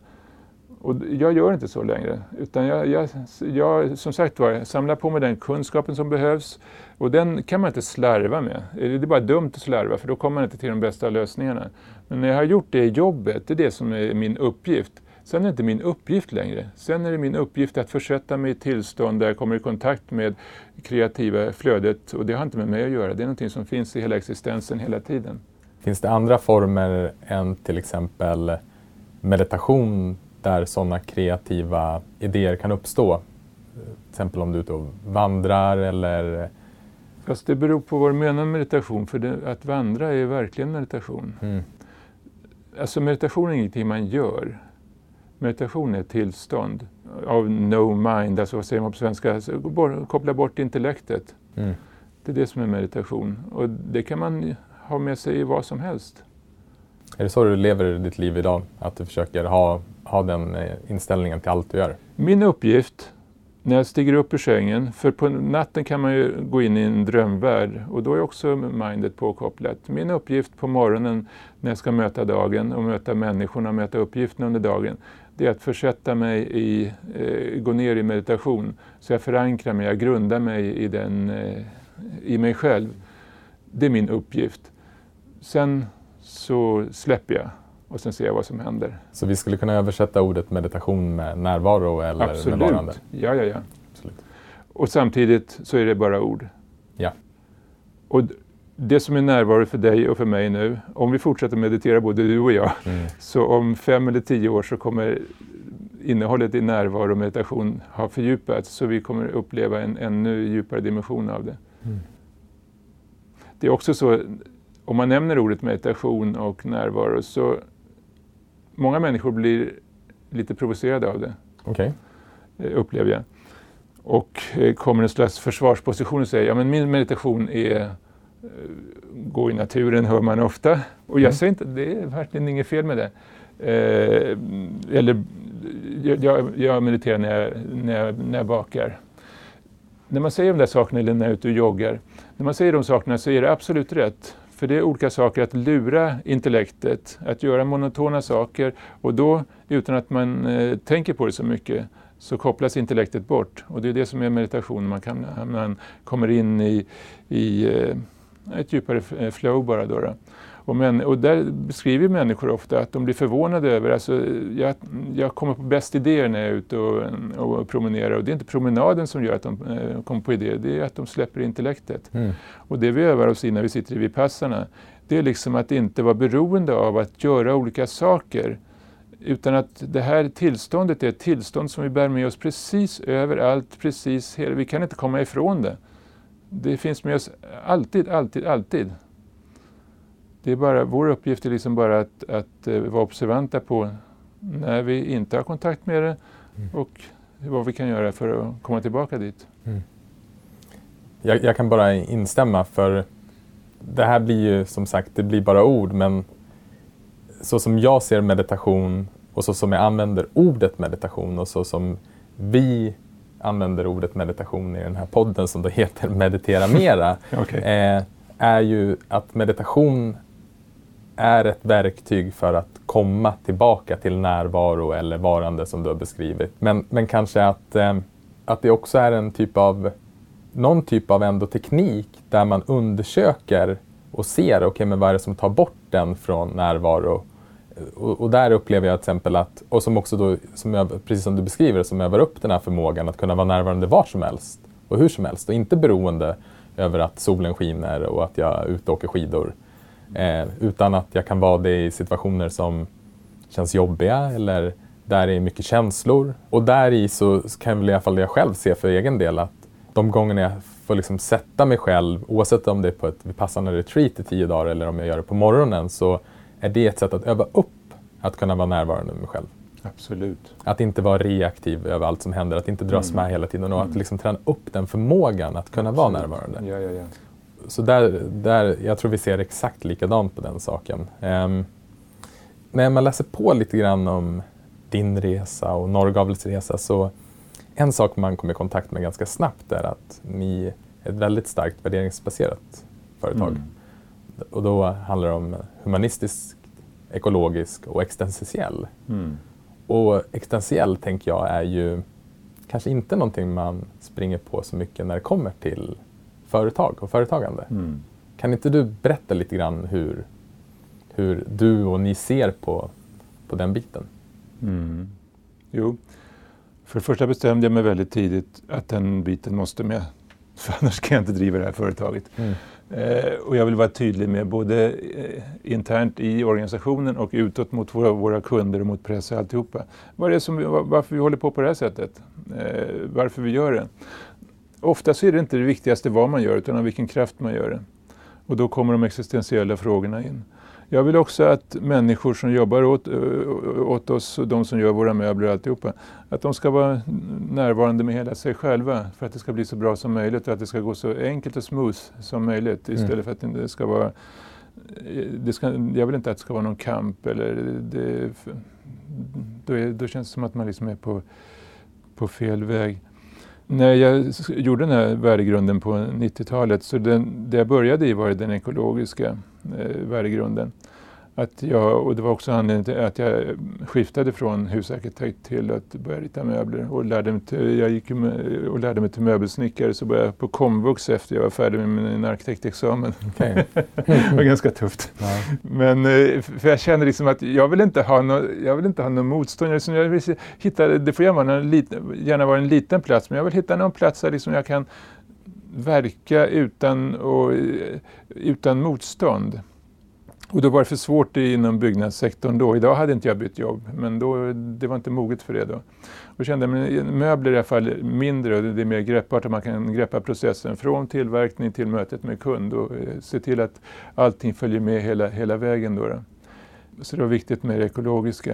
Och jag gör inte så längre. Utan jag, jag, jag, som sagt var, samlar på mig den kunskapen som behövs. Och den kan man inte slarva med. Det är bara dumt att slarva för då kommer man inte till de bästa lösningarna. Men när jag har gjort det jobbet, det är det som är min uppgift. Sen är det inte min uppgift längre. Sen är det min uppgift att försätta mig i tillstånd där jag kommer i kontakt med kreativa flödet. Och det har inte med mig att göra. Det är någonting som finns i hela existensen hela tiden. Finns det andra former än till exempel meditation där sådana kreativa idéer kan uppstå? Till exempel om du är ute och vandrar eller... Fast det beror på vad du menar med meditation. För det, att vandra är verkligen meditation. Mm. Alltså meditation är ingenting man gör. Meditation är ett tillstånd av no mind, alltså vad säger man på svenska? Alltså, koppla bort intellektet. Mm. Det är det som är meditation. Och det kan man ha med sig i vad som helst. Är det så du lever ditt liv idag? Att du försöker ha, ha den eh, inställningen till allt du gör? Min uppgift när jag stiger upp ur sängen, för på natten kan man ju gå in i en drömvärld och då är också mindet påkopplat. Min uppgift på morgonen när jag ska möta dagen och möta människorna och möta uppgifterna under dagen, det är att försätta mig i, eh, gå ner i meditation. Så jag förankrar mig, jag grundar mig i, den, eh, i mig själv. Det är min uppgift. Sen så släpper jag och sen ser jag vad som händer. Så vi skulle kunna översätta ordet meditation med närvaro eller? Absolut. Ja, ja, ja. Absolut. Och samtidigt så är det bara ord. Ja. Och det som är närvaro för dig och för mig nu, om vi fortsätter meditera både du och jag, Mm. så om fem eller tio år så kommer innehållet i närvaro och meditation ha fördjupats så vi kommer uppleva en ännu djupare dimension av det. Mm. Det är också så, om man nämner ordet meditation och närvaro så många människor blir lite provocerade av det Okej. eh, upplever jag. Och eh, kommer en slags försvarsposition och säger ja men min meditation är gå i naturen hör man ofta. Och jag Mm. säger inte, det är verkligen inget fel med det. Eh, eller jag, jag, jag mediterar när jag, när, jag, när jag bakar. När man säger de där sakerna eller när jag är ute och joggar, när man säger de sakerna så är det absolut rätt. För det är olika saker att lura intellektet, att göra monotona saker och då utan att man eh, tänker på det så mycket så kopplas intellektet bort. Och det är det som är meditation, man, kan, man kommer in i, i eh, ett djupare eh, flow bara. Då, då. Och, men, och där beskriver människor ofta att de blir förvånade över, alltså, jag, jag kommer på bäst idéer när jag är ute och, och promenerar och det är inte promenaden som gör att de eh, kommer på idéer, det är att de släpper intellektet. Mm. Och det vi övar oss i när vi sitter i vipassana, det är liksom att inte vara beroende av att göra olika saker. Utan att det här tillståndet är ett tillstånd som vi bär med oss precis överallt, precis hela, vi kan inte komma ifrån det. Det finns med oss alltid, alltid, alltid. Det är bara, vår uppgift är liksom bara att, att eh, vara observanta på när vi inte har kontakt med det Mm. och vad vi kan göra för att komma tillbaka dit. Jag, jag kan bara instämma för det här blir ju som sagt, det blir bara ord men så som jag ser meditation och så som jag använder ordet meditation och så som vi använder ordet meditation i den här podden som då heter Meditera Mera *laughs* okay. eh, är ju att meditation är ett verktyg för att komma tillbaka till närvaro eller varande som du har beskrivit. Men, men kanske att, eh, att det också är en typ av, någon typ av ändå teknik där man undersöker och ser, okej okay, men vad är det som tar bort den från närvaro? Och, och, där upplever jag till exempel att, och som också då, som jag, precis som du beskriver, som övar upp den här förmågan att kunna vara närvarande var som helst och hur som helst och inte beroende över att solen skiner och att jag är ute och åker skidor. Eh, utan att jag kan vara det i situationer som känns jobbiga eller där det är mycket känslor. Och där i så kan väl i alla fall jag själv se för egen del att de gångerna jag får liksom sätta mig själv, oavsett om det är på ett passande retreat i tio dagar eller om jag gör det på morgonen, så är det ett sätt att öva upp att kunna vara närvarande med mig själv. Absolut. Att inte vara reaktiv över allt som händer, att inte dras mm. med hela tiden och mm. att liksom träna upp den förmågan att kunna Absolut. vara närvarande. Ja, ja, ja. Så där, där, jag tror vi ser exakt likadant på den saken. Um, när man läser på lite grann om din resa och Norrgavels resa så en sak man kommer i kontakt med ganska snabbt är att ni är ett väldigt starkt värderingsbaserat företag. Mm. Och då handlar det om humanistisk, ekologisk och existentiell. Mm. Och existentiell tänker jag är ju kanske inte någonting man springer på så mycket när det kommer till företag och företagande. Mm. Kan inte du berätta lite grann hur, hur du och ni ser på, på den biten? Mm. Jo, för det första bestämde jag mig väldigt tidigt att den biten måste med. *laughs* För annars kan jag inte driva det här företaget. Mm. Eh, och jag vill vara tydlig med både eh, internt i organisationen och utåt mot våra, våra kunder och mot press och alltihopa. Vad är det som, varför vi håller på på det här sättet? Eh, varför vi gör det? Ofta så är det inte det viktigaste vad man gör utan av vilken kraft man gör det. Och då kommer de existentiella frågorna in. Jag vill också att människor som jobbar åt, åt oss, och de som gör våra möbler och alltihopa, att de ska vara närvarande med hela sig själva för att det ska bli så bra som möjligt och att det ska gå så enkelt och smooth som möjligt mm. istället mm. för att det ska vara det ska, jag vill inte att det ska vara någon kamp eller det, då, är, då känns det som att man liksom är på, på fel väg. När jag gjorde den här värdegrunden på 90-talet så den, det jag började i var den ekologiska eh, värdegrunden. Att jag, och det var också anledningen till att jag skiftade från husarkitekt till att börja rita möbler. Och lärde mig till, jag gick och lärde mig till möbelsnickare så började jag på komvux efter jag var färdig med min arkitektexamen. Okay. *laughs* det var ganska tufft. Ja. Men eh, för jag kände liksom att jag vill inte ha något, jag vill inte ha någon motstånd. Jag vill hitta, det får gärna vara, en liten, gärna vara en liten plats men jag vill hitta någon plats där liksom jag kan verka utan, och, utan motstånd. Och då var det för svårt inom byggnadssektorn då. Idag hade inte jag bytt jobb, men då, det var inte moget för det då. Och kände att möbler är i alla fall mindre och det är mer greppbart att man kan greppa processen från tillverkning till mötet med kund och eh, se till att allting följer med hela, hela vägen. Då, då. Så det var viktigt med det ekologiska.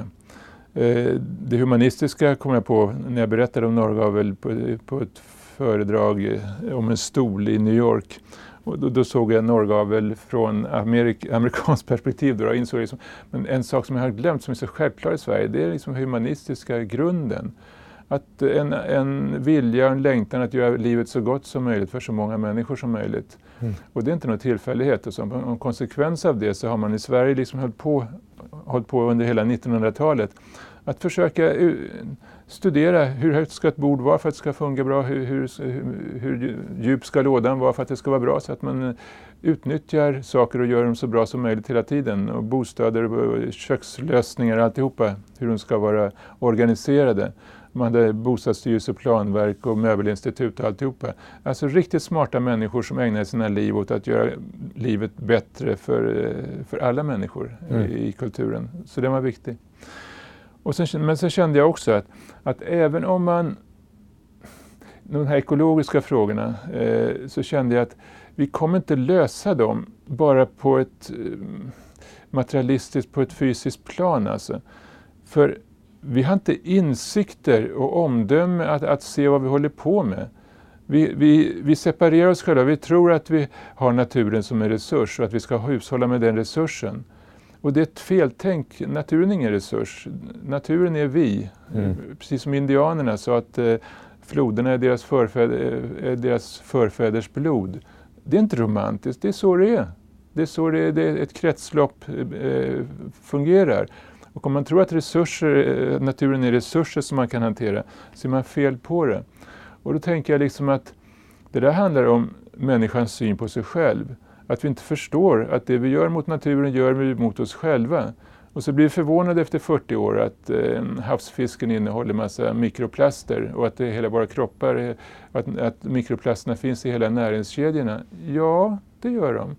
Eh, det humanistiska kom jag på när jag berättade om Norrgavel på, på ett föredrag eh, om en stol i New York. Och då, då såg jag Norrgavel från Amerik amerikanskt *laughs* perspektiv. Då, och insåg liksom, men en sak som jag har glömt som är så självklar i Sverige, det är liksom humanistiska grunden. Att en, en vilja och en längtan att göra livet så gott som möjligt för så många människor som möjligt. Mm. Och det är inte någon tillfällighet. Och som en konsekvens av det så har man i Sverige liksom hållit på, hållit på under hela 1900-talet att försöka studera hur högt ska ett bord vara för att det ska fungera bra, hur, hur, hur djup ska lådan vara för att det ska vara bra så att man eh, utnyttjar saker och gör dem så bra som möjligt hela tiden. Och bostäder, kökslösningar, alltihopa, hur de ska vara organiserade. Man hade bostadsstyrelse, planverk och möbelinstitut och alltihopa. Alltså riktigt smarta människor som ägnade sina liv åt att göra livet bättre för, eh, för alla människor mm. i, i kulturen. Så det var viktigt. Och sen, men sen kände jag också att, att även om man... De här ekologiska frågorna eh, så kände jag att vi kommer inte lösa dem bara på ett eh, materialistiskt, på ett fysiskt plan. Alltså. För vi har inte insikter och omdöme att, att se vad vi håller på med. Vi, vi, vi separerar oss själva. Vi tror att vi har naturen som en resurs och att vi ska hushålla med den resursen. Och det är ett feltänk. Naturen är ingen resurs. Naturen är vi. Mm. Precis som indianerna sa att eh, floderna är deras, förfäder, är deras förfäders blod. Det är inte romantiskt, det är så det är. Det är så det, det ett kretslopp eh, fungerar. Och om man tror att resurser, eh, naturen är resurser som man kan hantera, så är man fel på det. Och då tänker jag liksom att det där handlar om människans syn på sig själv. Att vi inte förstår att det vi gör mot naturen gör vi mot oss själva. Och så blir vi förvånade efter 40 år att eh, havsfisken innehåller massa mikroplaster och att det hela våra kroppar, att, att mikroplasterna finns i hela näringskedjorna. Ja, det gör de.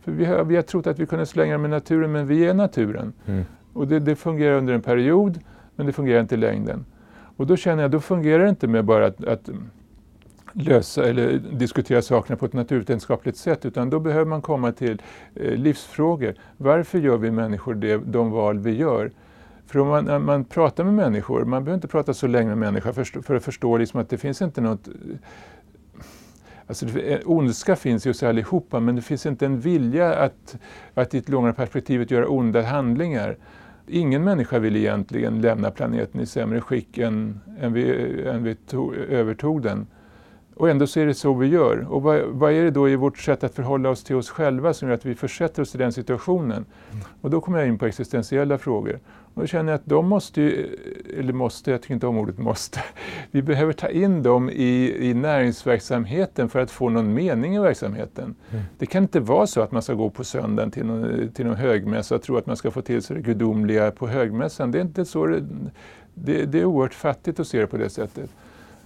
För vi har, vi har trott att vi kunde slänga dem i naturen, men vi är naturen. Mm. Och det, det, fungerar under en period, men det fungerar inte i längden. Och då känner jag, då fungerar det inte med bara att, att lösa eller diskutera sakerna på ett naturvetenskapligt sätt utan då behöver man komma till eh, livsfrågor. Varför gör vi människor det, de val vi gör? För om man, när man pratar med människor, man behöver inte prata så länge med människor för, för att förstå liksom att det finns inte något eh, Alltså, eh, ondska finns ju hos allihopa men det finns inte en vilja att, att i ett långare perspektivet göra onda handlingar. Ingen människa vill egentligen lämna planeten i sämre skick än, än vi, än vi tog, övertog den. Och ändå så är det så vi gör. Och vad, vad, är det då i vårt sätt att förhålla oss till oss själva som gör att vi försätter oss i den situationen? Mm. Och då kommer jag in på existentiella frågor. Och då känner jag att de måste ju, eller måste, jag tycker inte om ordet måste, *laughs* vi behöver ta in dem i, i näringsverksamheten för att få någon mening i verksamheten. Mm. Det kan inte vara så att man ska gå på söndagen till någon, till någon högmässa och tro att man ska få till sig det gudomliga på högmässan. Det är inte så det, det, det är oerhört fattigt att se det på det sättet.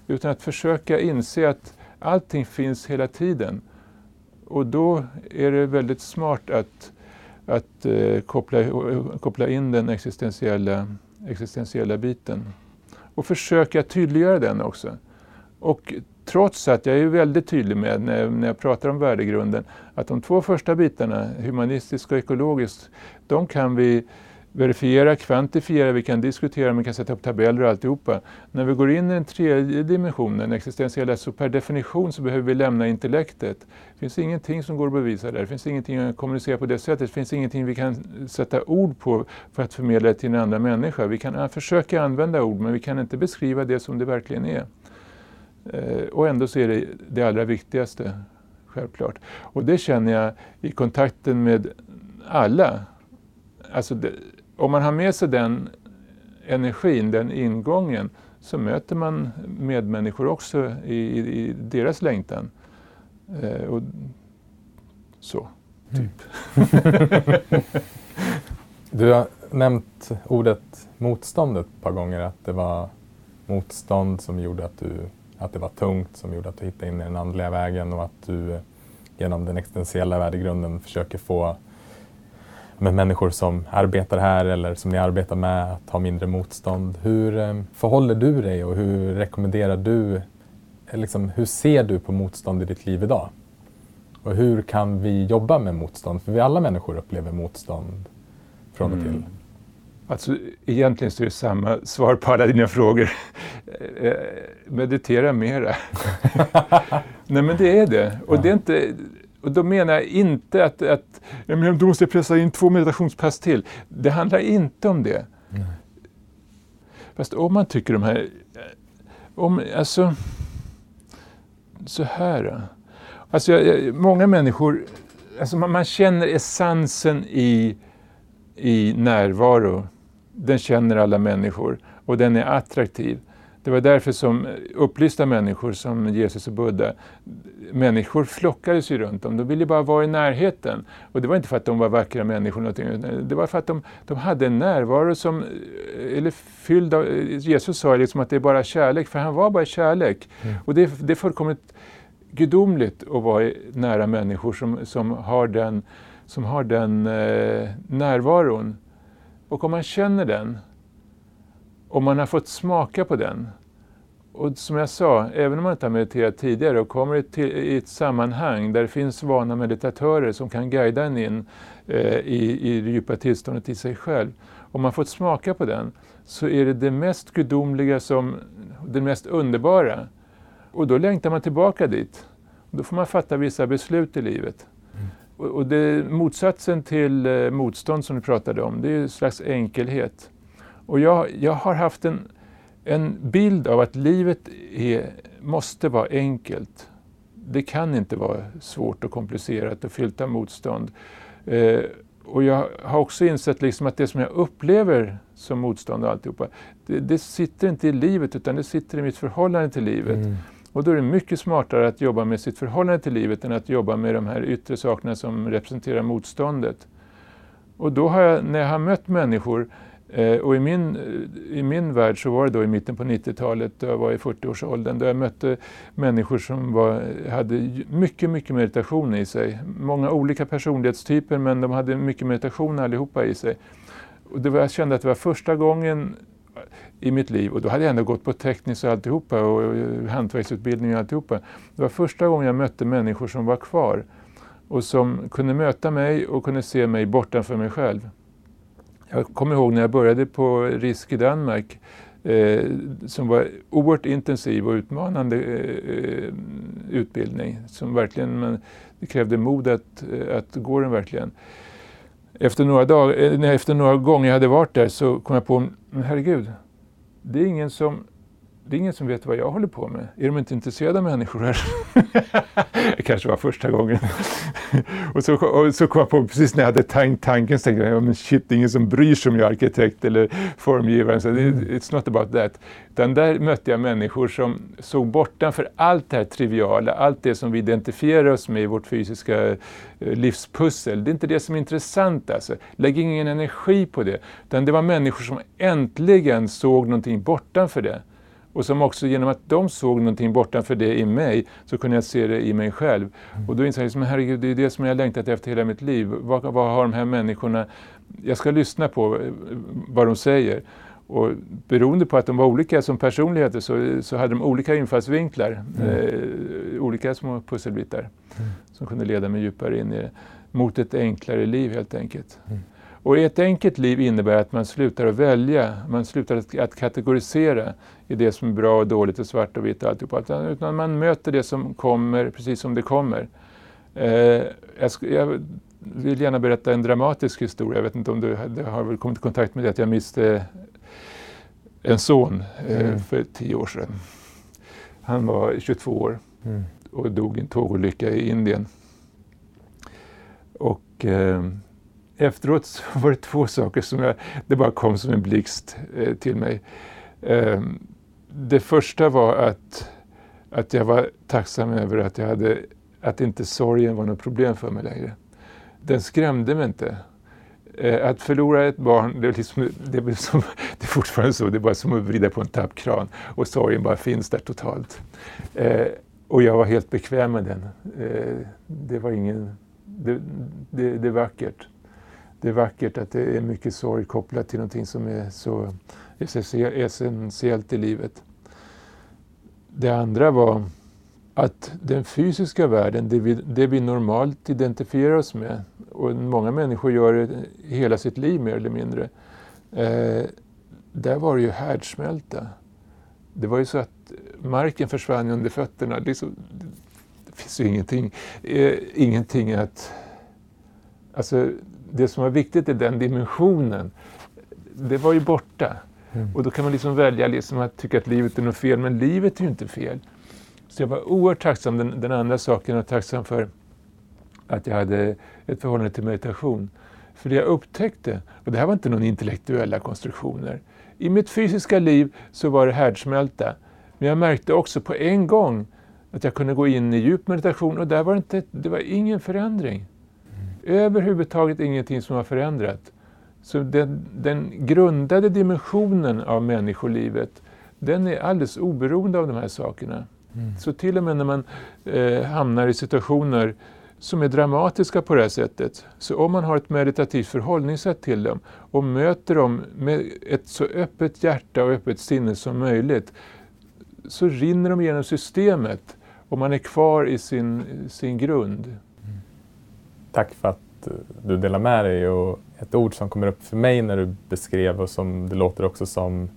Utan att försöka inse att allting finns hela tiden. Och då är det väldigt smart att, att eh, koppla, koppla in den existentiella, existentiella biten. Och försöka tydliggöra den också. Och trots att jag är väldigt tydlig med, när jag, när jag pratar om värdegrunden, att de två första bitarna, humanistiskt och ekologiskt, de kan vi verifiera, kvantifiera, vi kan diskutera, vi kan sätta upp tabeller och alltihopa. När vi går in i den tredje dimensionen, existentiella, så per definition så behöver vi lämna intellektet. Det finns ingenting som går att bevisa där, det finns ingenting att kommunicera på det sättet, det finns ingenting vi kan sätta ord på för att förmedla det till en annan människa. Vi kan försöka använda ord, men vi kan inte beskriva det som det verkligen är. Eh, och ändå så är det det allra viktigaste, självklart. Och det känner jag i kontakten med alla. Alltså det, om man har med sig den energin, den ingången, så möter man medmänniskor också i, i, i deras längtan. Eh, och så, typ. Mm. *laughs* du har nämnt ordet motstånd ett par gånger, att det var motstånd som gjorde att, du, att det var tungt, som gjorde att du hittade in i den andliga vägen och att du eh, genom den existentiella värdegrunden försöker få med människor som arbetar här eller som ni arbetar med att ha mindre motstånd. Hur eh, förhåller du dig och hur rekommenderar du, eh, liksom, hur ser du på motstånd i ditt liv idag? Och hur kan vi jobba med motstånd? För vi alla människor upplever motstånd från och till. Mm. Alltså, egentligen så är det samma svar på alla dina frågor. Eh, meditera mera. *laughs* Nej men det är det. Och det är inte, och då menar jag inte att, att menar, du måste pressa in två meditationspass till. Det handlar inte om det. Nej. Fast om man tycker de här... Om, alltså, så här. Alltså, jag, många människor... Alltså man, man, känner essensen i, i närvaro. Den känner alla människor och den är attraktiv. Det var därför som upplysta människor som Jesus och Buddha, människor flockades ju runt dem. De ville bara vara i närheten. Och det var inte för att de var vackra människor, det var för att de, de hade en närvaro som, eller fylld av, Jesus sa liksom att det är bara kärlek, för han var bara kärlek. Mm. Och det, det är fullkomligt gudomligt att vara nära människor som, som har den, som har den eh, närvaron. Och om man känner den, om man har fått smaka på den. Och som jag sa, även om man inte har mediterat tidigare och kommer till, i ett sammanhang där det finns vana meditatörer som kan guida en in eh, i, i det djupa tillståndet i sig själv. Om man fått smaka på den så är det det mest gudomliga, som, det mest underbara. Och då längtar man tillbaka dit. Då får man fatta vissa beslut i livet. och det, motsatsen till eh, motstånd som du pratade om, det är en slags enkelhet. Och jag, jag har haft en, en bild av att livet är, måste vara enkelt. Det kan inte vara svårt och komplicerat och fyllt av motstånd. Eh, och jag har också insett liksom att det som jag upplever som motstånd och alltihopa, det, det sitter inte i livet utan det sitter i mitt förhållande till livet. Mm. Och då är det mycket smartare att jobba med sitt förhållande till livet än att jobba med de här yttre sakerna som representerar motståndet. Och då har jag, när jag har mött människor, Eh, och i min, eh, i min värld så var det då i mitten på 90-talet, då jag var i 40-årsåldern, då jag mötte människor som var, hade mycket, mycket meditation i sig. Många olika personlighetstyper men de hade mycket meditation allihopa i sig. Och det var, jag kände att det var första gången i mitt liv och då hade jag ändå gått på tekniskt och alltihopa och eh, hantverksutbildning och alltihopa. Det var första gången jag mötte människor som var kvar och som kunde möta mig och kunde se mig bortanför mig själv. Jag kommer ihåg när jag började på RISK i Danmark eh, som var oerhört intensiv och utmanande eh, eh utbildning som verkligen, men det krävde mod att, eh, att gå den verkligen. Efter några, dag, eh, efter några gånger jag hade varit där så kom jag på, men herregud, det är ingen som det är ingen som vet vad jag håller på med. Är de inte intresserade av människor här? *laughs* det kanske var första gången. och, så, och så kom jag på, precis när jag hade tank, tanken, så tänkte jag, men shit, det är ingen som bryr sig om jag är arkitekt eller formgivare. Så mm. it's not about that. Utan där mötte jag människor som såg bortanför allt det här triviala, allt det som vi identifierar oss med i vårt fysiska eh, livspussel. Det är inte det som är intressant alltså. Lägg ingen energi på det. Utan det var människor som äntligen såg någonting bortanför det. Och som också genom att de såg någonting bortanför det i mig så kunde jag se det i mig själv. Mm. Och då insåg jag, liksom, herregud, det är det som jag längtat efter hela mitt liv. Vad, vad har de här människorna... Jag ska lyssna på eh, vad de säger. Och beroende på att de var olika som personligheter så, så hade de olika infallsvinklar, mm. eh, olika små pusselbitar mm. som kunde leda mig djupare in i det. Mot ett enklare liv helt enkelt. Mm. Och ett enkelt liv innebär att man slutar att välja, man slutar att, att kategorisera i det som är bra och dåligt och svart och vitt och alltihopa. Utan man möter det som kommer precis som det kommer. Eh, jag, jag, vill gärna berätta en dramatisk historia. Jag vet inte om du, du har väl kommit i kontakt med det att jag miste en son eh, mm. för tio år sedan. Han var 22 år mm. och dog i en tågolycka i Indien. Och eh, efteråt så *laughs* var det två saker som jag, det bara kom som en blixt eh, till mig. Det första var att, att jag var tacksam över att, jag hade, att inte sorgen var något problem för mig längre. Den skrämde mig inte. Eh, att förlora ett barn, det är, liksom, det, är som, *laughs* det är fortfarande så, det är bara som att vrida på en tappkran och sorgen bara finns där totalt. Eh, och jag var helt bekväm med den. Eh, det var ingen... Det, det, det är vackert. Det är vackert att det är mycket sorg kopplat till någonting som är så essentiellt i livet. Det andra var att den fysiska världen, det vi, det vi normalt identifierar oss med, och många människor gör det hela sitt liv mer eller mindre, eh, där var det ju härdsmälta. Det var ju så att marken försvann under fötterna. Det, så, det finns ju ingenting, eh, ingenting att... Alltså, det som var viktigt i den dimensionen, det var ju borta. Mm. Och då kan man liksom välja liksom att tycka att livet är något fel, men livet är ju inte fel. Så jag var oerhört tacksam, den, den andra saken, och tacksam för att jag hade ett förhållande till meditation. För det jag upptäckte, och det här var inte någon intellektuella konstruktioner, i mitt fysiska liv så var det härdsmälta. Men jag märkte också på en gång att jag kunde gå in i djup meditation och där var det, inte, det var ingen förändring. Mm. Överhuvudtaget ingenting som var förändrat. Så den, den grundade dimensionen av människolivet, den är alldeles oberoende av de här sakerna. Mm. Så till och med när man eh, hamnar i situationer som är dramatiska på det här sättet, så om man har ett meditativt förhållningssätt till dem och möter dem med ett så öppet hjärta och öppet sinne som möjligt, så rinner de genom systemet och man är kvar i sin, sin grund. Mm. Tack för att du delar med dig och ett ord som kommer upp för mig när du beskrev och som det låter också som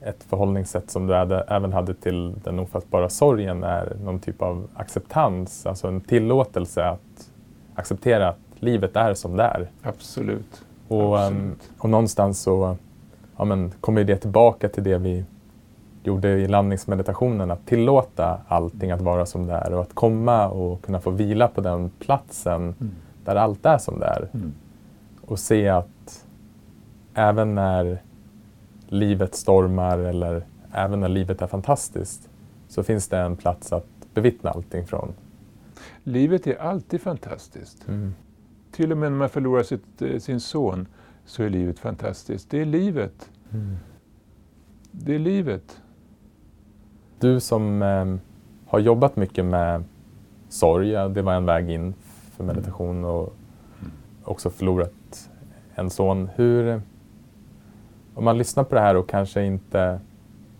ett förhållningssätt som du hade, även hade till den ofattbara sorgen är någon typ av acceptans, alltså en tillåtelse att acceptera att livet är som det är. Absolut. Och, Absolut. Um, och någonstans så ja, men, kommer det tillbaka till det vi gjorde i landningsmeditationen, att tillåta allting att vara som det är och att komma och kunna få vila på den platsen mm. där allt är som det är. Mm. Och se att även när livet stormar eller även när livet är fantastiskt så finns det en plats att bevittna allting från. Livet är alltid fantastiskt. Mm. Till och med när man förlorar sitt, eh, sin son så är livet fantastiskt. Det är livet. Mm. Det är livet. Du som eh, har jobbat mycket med sorg, det var en väg in för meditation och också förlorat en son. Hur, om man lyssnar på det här och kanske inte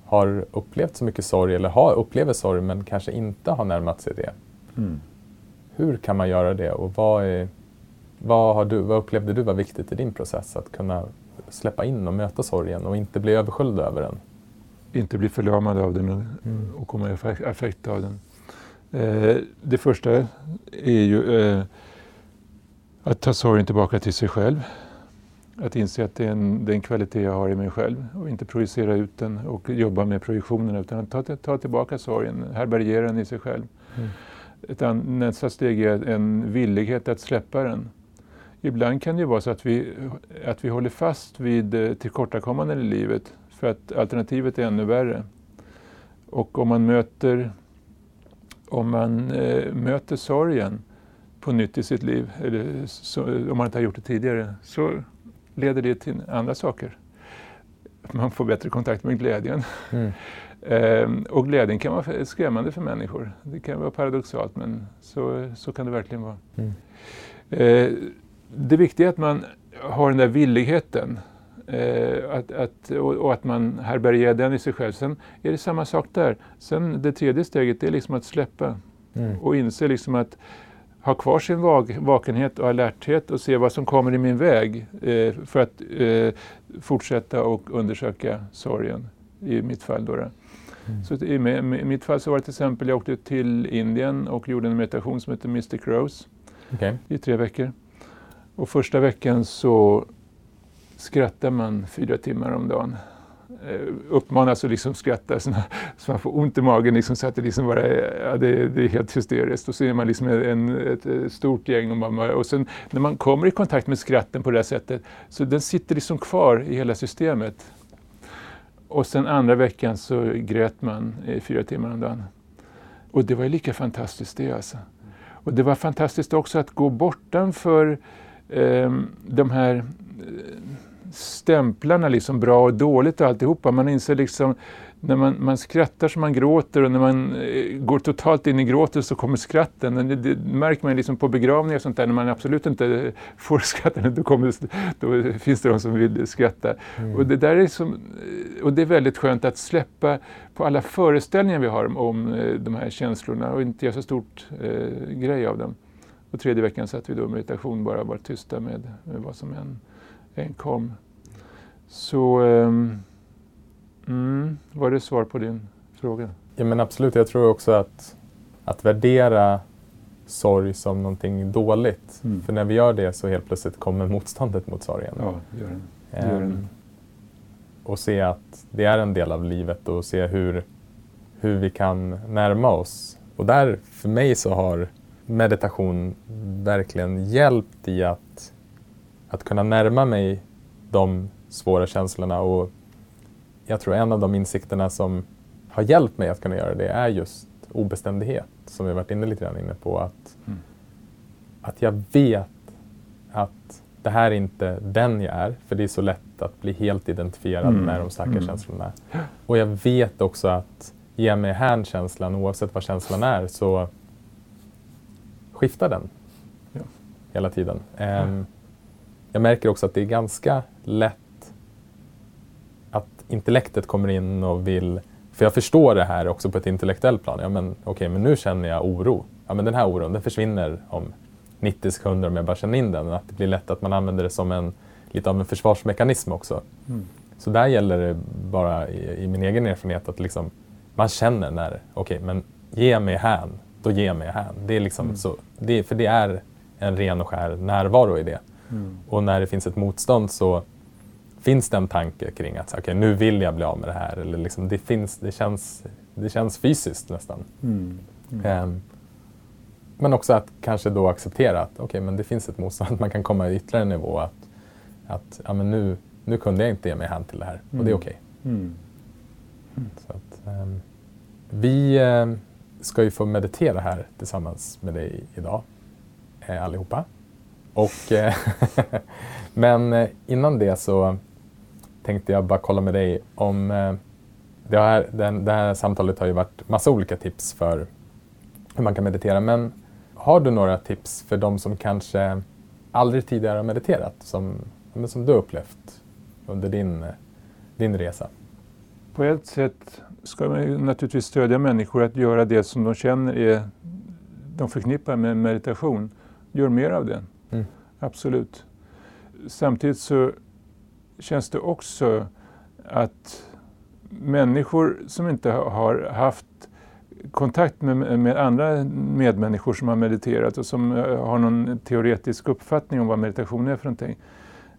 har upplevt så mycket sorg eller har, upplever sorg men kanske inte har närmat sig det. Mm. Hur kan man göra det och vad, är, vad, har du, vad upplevde du var viktigt i din process att kunna släppa in och möta sorgen och inte bli översköljd över den? Inte bli förlamad av den och, mm. och komma i affekt av den. Eh, det första är ju eh, att ta sorgen tillbaka till sig själv. Att inse att det är, en, det är en kvalitet jag har i mig själv och inte projicera ut den och jobba med projektionerna utan ta, ta tillbaka sorgen, härbärgera den i sig själv. Mm. Utan nästa steg är en villighet att släppa den. Ibland kan det vara så att vi, att vi håller fast vid eh, tillkortakommanden i livet för att alternativet är ännu värre. Och om man möter, om man, eh, möter sorgen på nytt i sitt liv, eller så, om man inte har gjort det tidigare, så leder det till andra saker. Man får bättre kontakt med glädjen. Mm. *laughs* ehm, och glädjen kan vara skrämmande för människor. Det kan vara paradoxalt men så, så kan det verkligen vara. Mm. Ehm, det viktiga är att man har den där villigheten Eh, att, att, och, och, att man härbärgerar den i sig själv. Sen är det samma sak där. Sen det tredje steget är liksom att släppa mm. och inse liksom att ha kvar sin vak vakenhet och alerthet och se vad som kommer i min väg eh, för att eh, fortsätta och undersöka sorgen i mitt fall. Då. Mm. Så i, med, mitt fall så var det till exempel, jag åkte till Indien och gjorde en meditation som heter Mystic Rose okay. i tre veckor. Och första veckan så skrattar man fyra timmar om dagen. Eh, uppmanas att liksom skratta så, så man får ont i magen. Liksom, så att det, liksom bara, ja, det, det, är helt hysteriskt. Och så är man liksom en, ett, ett stort gäng. Och, man, och sen när man kommer i kontakt med skratten på det här sättet så den sitter liksom kvar i hela systemet. Och sen andra veckan så grät man i fyra timmar om dagen. Och det var lika fantastiskt det alltså. Och det var fantastiskt också att gå bortanför eh, de här eh, stämplarna, liksom bra och dåligt och alltihopa. Man inser liksom, när man, man skrattar som man gråter och när man eh, går totalt in i gråtet så kommer skratten. Det, det märker man liksom på begravningar och sånt där, när man absolut inte *laughs* får skratta, då, kommer, då finns det de som vill skratta. Mm. Och, det där är som, och det är väldigt skönt att släppa på alla föreställningar vi har om, om eh, de här känslorna och inte göra så stort eh, grej av dem. Och tredje veckan satt vi då i meditation, bara var tysta med, med vad som än, än kom. Så um, mm, var det svar på din fråga? Ja men absolut, jag tror också att, att värdera sorg som någonting dåligt. Mm. För när vi gör det så helt plötsligt kommer motståndet mot sorgen. Ja, gör den. Gör den. Um, och se att det är en del av livet och se hur, hur vi kan närma oss. Och där, för mig så har meditation verkligen hjälpt i att, att kunna närma mig de svåra känslorna. Och jag tror en av de insikterna som har hjälpt mig att kunna göra det är just obeständighet, som vi varit inne lite grann inne på. Att, mm. att jag vet att det här är inte den jag är, för det är så lätt att bli helt identifierad mm. med de starka mm. känslorna. Och jag vet också att ge mig hän känslan, oavsett vad känslan är, så skiftar den ja. hela tiden. Um, jag märker också att det är ganska lätt intellektet kommer in och vill... För jag förstår det här också på ett intellektuellt plan. Ja, men, okay, men nu känner jag oro. Ja, men den här oron den försvinner om 90 sekunder om jag bara känner in den. Att det blir lätt att man använder det som en, lite av en försvarsmekanism också. Mm. Så där gäller det bara i, i min egen erfarenhet att liksom, man känner när, okej, okay, men ge mig hän, då ge mig hän. Det är liksom mm. så, det, för det är en ren och skär närvaro i det. Mm. Och när det finns ett motstånd så finns det en tanke kring att okay, nu vill jag bli av med det här. Eller liksom, det, finns, det, känns, det känns fysiskt nästan. Mm. Mm. Um, men också att kanske då acceptera att okay, men det finns ett motstånd, att *laughs* man kan komma ytterligare en nivå. Att, att ja, men nu, nu kunde jag inte ge mig hän till det här och det är mm. okej. Okay. Mm. Um, vi um, ska ju få meditera här tillsammans med dig idag, eh, allihopa. Och, eh, *laughs* men eh, innan det så tänkte jag bara kolla med dig om eh, det här, den, det här samtalet har ju varit massa olika tips för hur man kan meditera. Men har du några tips för de som kanske aldrig tidigare har mediterat, som, som du upplevt under din, din resa? På ett sätt ska man naturligtvis stödja människor att göra det som de känner är, de förknippar med meditation. Gör mer av det. Mm. Absolut. Samtidigt så känns det också att människor som inte har haft kontakt med, med, andra medmänniskor som har mediterat och som eh, har någon teoretisk uppfattning om vad meditation är för någonting,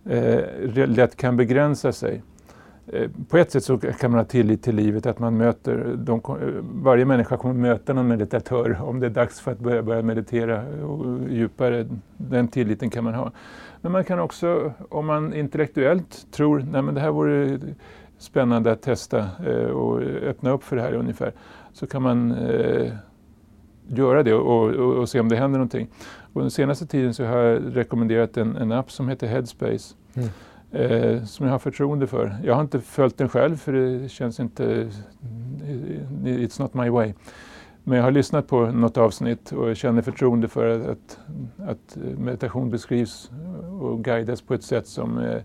eh, lätt kan begränsa sig. Eh, på ett sätt så kan man ha tillit till livet, att man möter, de, varje människa kommer möta någon meditatör om det är dags för att börja, börja meditera djupare. Den tilliten kan man ha. Men man kan också, om man intellektuellt tror, att det här vore spännande att testa eh, och öppna upp för det här ungefär, så kan man eh, göra det och, och, och, se om det händer någonting. Och den senaste tiden så har jag rekommenderat en, en app som heter Headspace. Mm. Eh, som jag har förtroende för. Jag har inte följt den själv för det känns inte, it's not my way. Men jag har lyssnat på något avsnitt och känner förtroende för att, att meditation beskrivs och guidas på ett sätt som, eh,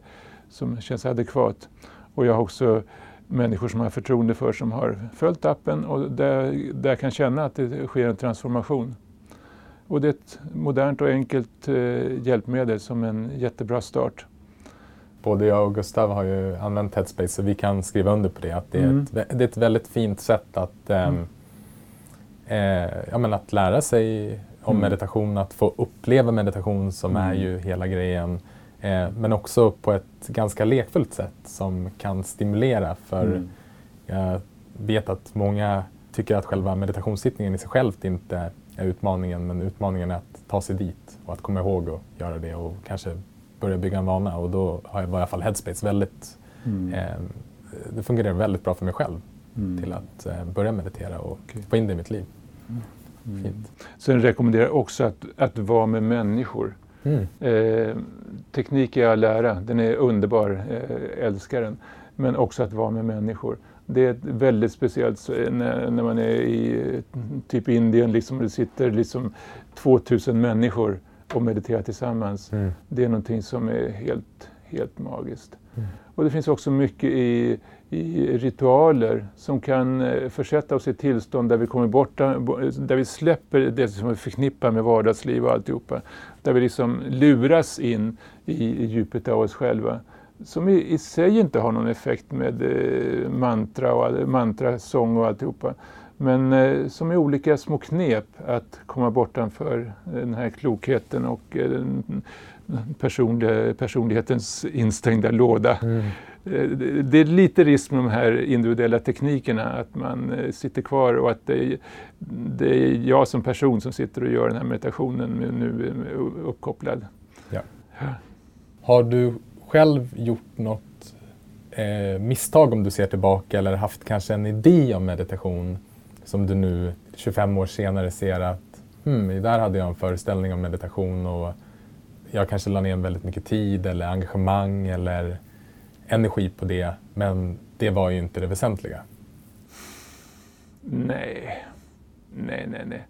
som känns adekvat. Och jag har också människor som jag har förtroende för som har följt appen och där, där jag kan känna att det sker en transformation. Och det är ett modernt och enkelt eh, hjälpmedel som en jättebra start. Både jag och Gustav har ju använt Headspace så vi kan skriva under på det. Att det, är, mm. ett, det är ett väldigt fint sätt att, eh, mm. Eh, ja, men att lära sig om mm. meditation, att få uppleva meditation som är mm. ju hela grejen. Eh, men också på ett ganska lekfullt sätt som kan stimulera. För mm. jag vet att många tycker att själva meditationssittningen i sig själv inte är utmaningen, men utmaningen är att ta sig dit och att komma ihåg att göra det och kanske börja bygga en vana. Och då har jag i alla fall Headspace väldigt, eh, det fungerar väldigt bra för mig själv mm. till att eh, börja meditera och okay. få in det i mitt liv. Mm. Sen rekommenderar jag också att, att vara med människor. Mm. Eh, teknik är all lära, den är underbar, eh, älskar den. Men också att vara med människor. Det är väldigt speciellt när, när man är i typ Indien, liksom, det sitter liksom 2000 människor och mediterar tillsammans. Mm. Det är någonting som är helt, helt magiskt. Mm. Och det finns också mycket i, i ritualer som kan eh, försätta oss i tillstånd där vi kommer bort, där vi släpper det som vi förknippar med vardagsliv och alltihopa. Där vi liksom luras in i, i djupet av oss själva. Som i, i sig inte har någon effekt med eh, mantra och mantrasång och alltihopa. Men eh, som är olika små knep att komma bortanför eh, den här klokheten och eh, personlighetens instängda låda. Mm. Eh, det är lite risk med de här individuella teknikerna, att man eh, sitter kvar och att det är, det är jag som person som sitter och gör den här meditationen nu uppkopplad. Ja. Har du själv gjort något eh, misstag om du ser tillbaka eller haft kanske en idé om meditation som du nu 25 år senare ser att hmm, där hade jag en föreställning om meditation och jag kanske la ner väldigt mycket tid eller engagemang eller energi på det, men det var ju inte det väsentliga. Nej, nej, nej, nej.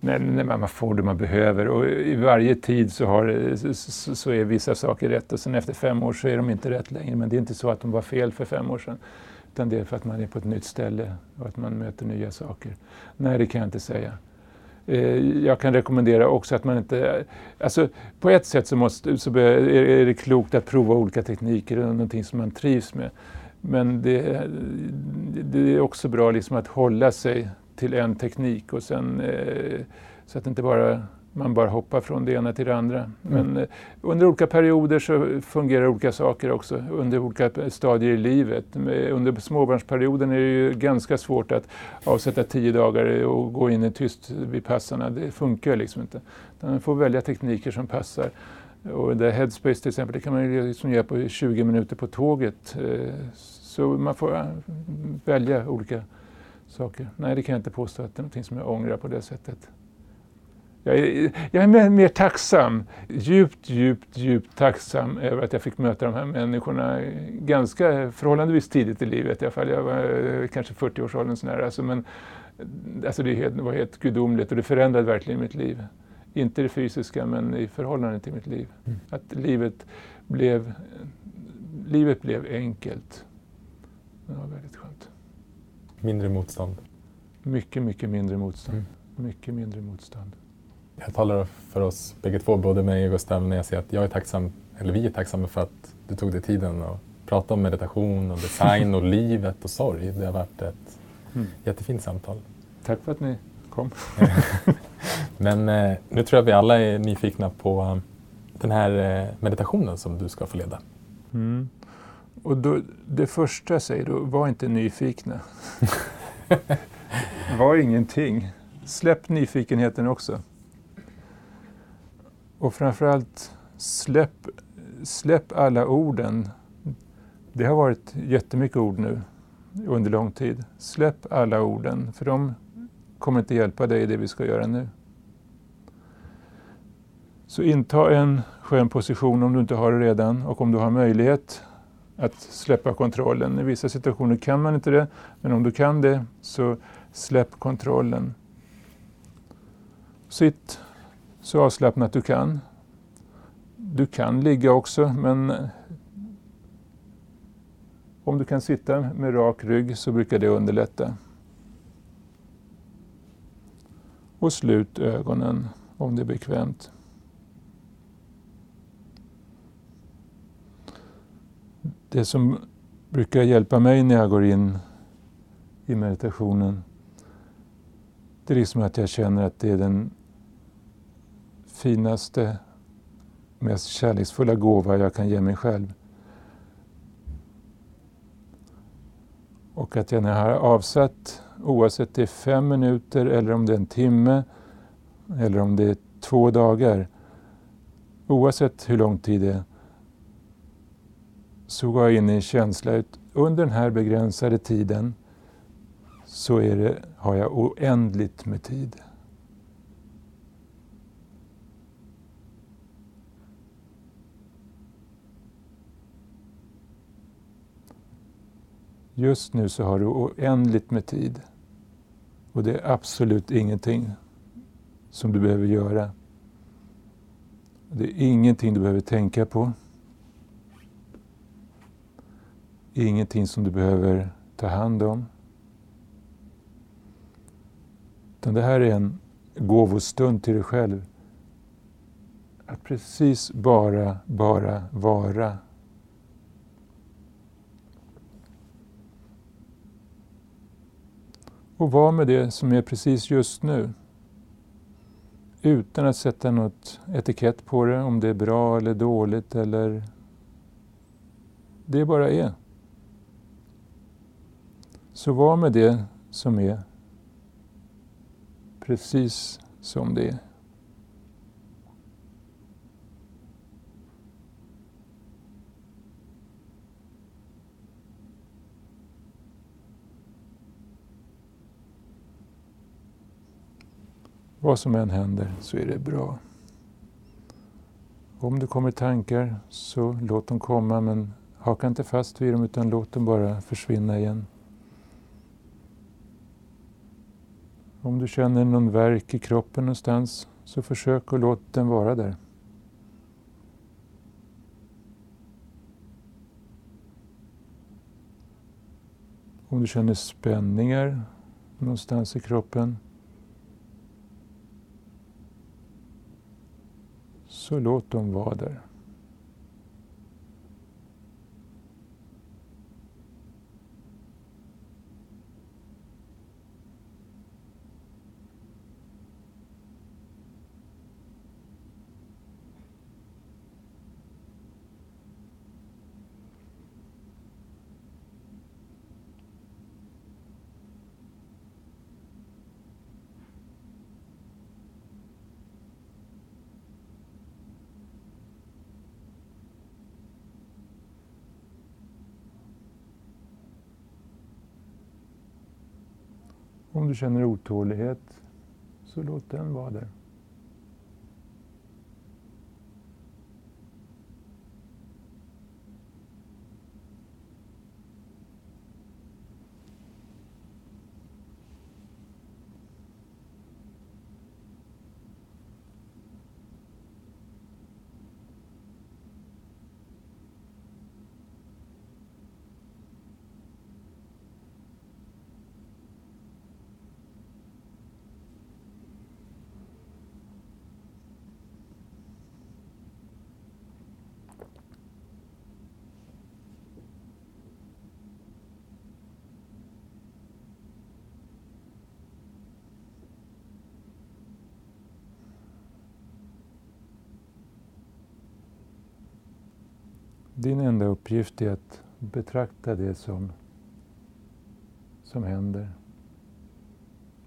Nej, nej, man får det man behöver och i varje tid så, har, så, så, är vissa saker rätt och sen efter fem år så är de inte rätt längre. Men det är inte så att de var fel för fem år sedan. Utan det är för att man är på ett nytt ställe och att man möter nya saker. Nej, det kan jag inte säga. Eh, jag kan rekommendera också att man inte... Alltså, på ett sätt så, måste, så är det klokt att prova olika tekniker, det är någonting som man trivs med. Men det, det är också bra liksom att hålla sig till en teknik och sen, eh, så att det inte bara man bara hoppar från det ena till det andra. Mm. Men eh, under olika perioder så fungerar olika saker också, under olika stadier i livet. Under småbarnsperioden är det ju ganska svårt att avsätta tio dagar och gå in i tyst vid passarna. Det funkar liksom inte. Man får välja tekniker som passar. Och det Headspace till exempel, det kan man ju liksom göra på 20 minuter på tåget. Eh, så man får eh, välja olika saker. Nej, det kan jag inte påstå att det är någonting som jag ångrar på det sättet. Jag är, jag är mer, tacksam, djupt, djupt, djupt tacksam över att jag fick möta de här människorna ganska förhållandevis tidigt i livet. I alla fall. Jag var eh, kanske 40-årsåldern sådär. Alltså, men, alltså det var helt gudomligt och det förändrade verkligen mitt liv. Inte det fysiska, men i förhållande till mitt liv. Mm. Att livet blev, livet blev enkelt. Det var väldigt skönt. Mindre motstånd? Mycket, mycket mindre motstånd. Mm. Mycket mindre motstånd. Jag talar för oss bägge två, både mig och Gustav, när jag säger att jag är tacksam, eller vi är tacksamma för att du tog dig tiden att prata om meditation och design och *laughs* livet och sorg. Det har varit ett mm. jättefint samtal. Tack för att ni kom. *laughs* Men eh, nu tror jag vi alla är nyfikna på eh, den här eh, meditationen som du ska få leda. Mm. Och då, det första jag säger då, var inte nyfikna. *laughs* var ingenting. Släpp nyfikenheten också. Och framförallt släpp, släpp alla orden. Det har varit jättemycket ord nu under lång tid. Släpp alla orden, för de kommer inte hjälpa dig i det vi ska göra nu. Så inta en skön position om du inte har det redan och om du har möjlighet att släppa kontrollen. I vissa situationer kan man inte det, men om du kan det så släpp kontrollen. Sitt så avslappnat du kan. Du kan ligga också, men eh, om du kan sitta med rak rygg så brukar det underlätta. Och slut ögonen om det är bekvämt. Det som brukar hjälpa mig när jag går in i meditationen det är liksom att jag känner att det är den finaste, mest kärleksfulla gåva jag kan ge mig själv. Och att jag när jag har avsatt, oavsett det är fem minuter eller om det är en timme eller om det är två dagar, oavsett hur lång tid det är, så går jag in i en känsla att under den här begränsade tiden så är det, har jag oändligt med tid. Just nu så har du oändligt med tid. Och det är absolut ingenting som du behöver göra. Det är ingenting du behöver tänka på. Ingenting som du behöver ta hand om. Utan det här är en gåvostund till dig själv. Att precis bara, bara vara. Och vara med det som är precis just nu. Utan att sätta något etikett på det, om det är bra eller dåligt eller... Det bara är. Så var med det som är precis som det är. Vad som än händer så är det bra. Om det kommer tankar så låt dem komma men haka inte fast vid dem utan låt dem bara försvinna igen. Om du känner någon värk i kroppen någonstans så försök att låta den vara där. Om du känner spänningar någonstans i kroppen så låt dem vara där. Om du känner otålighet, så låt den vara där. Din enda uppgift är att betrakta det som, som händer.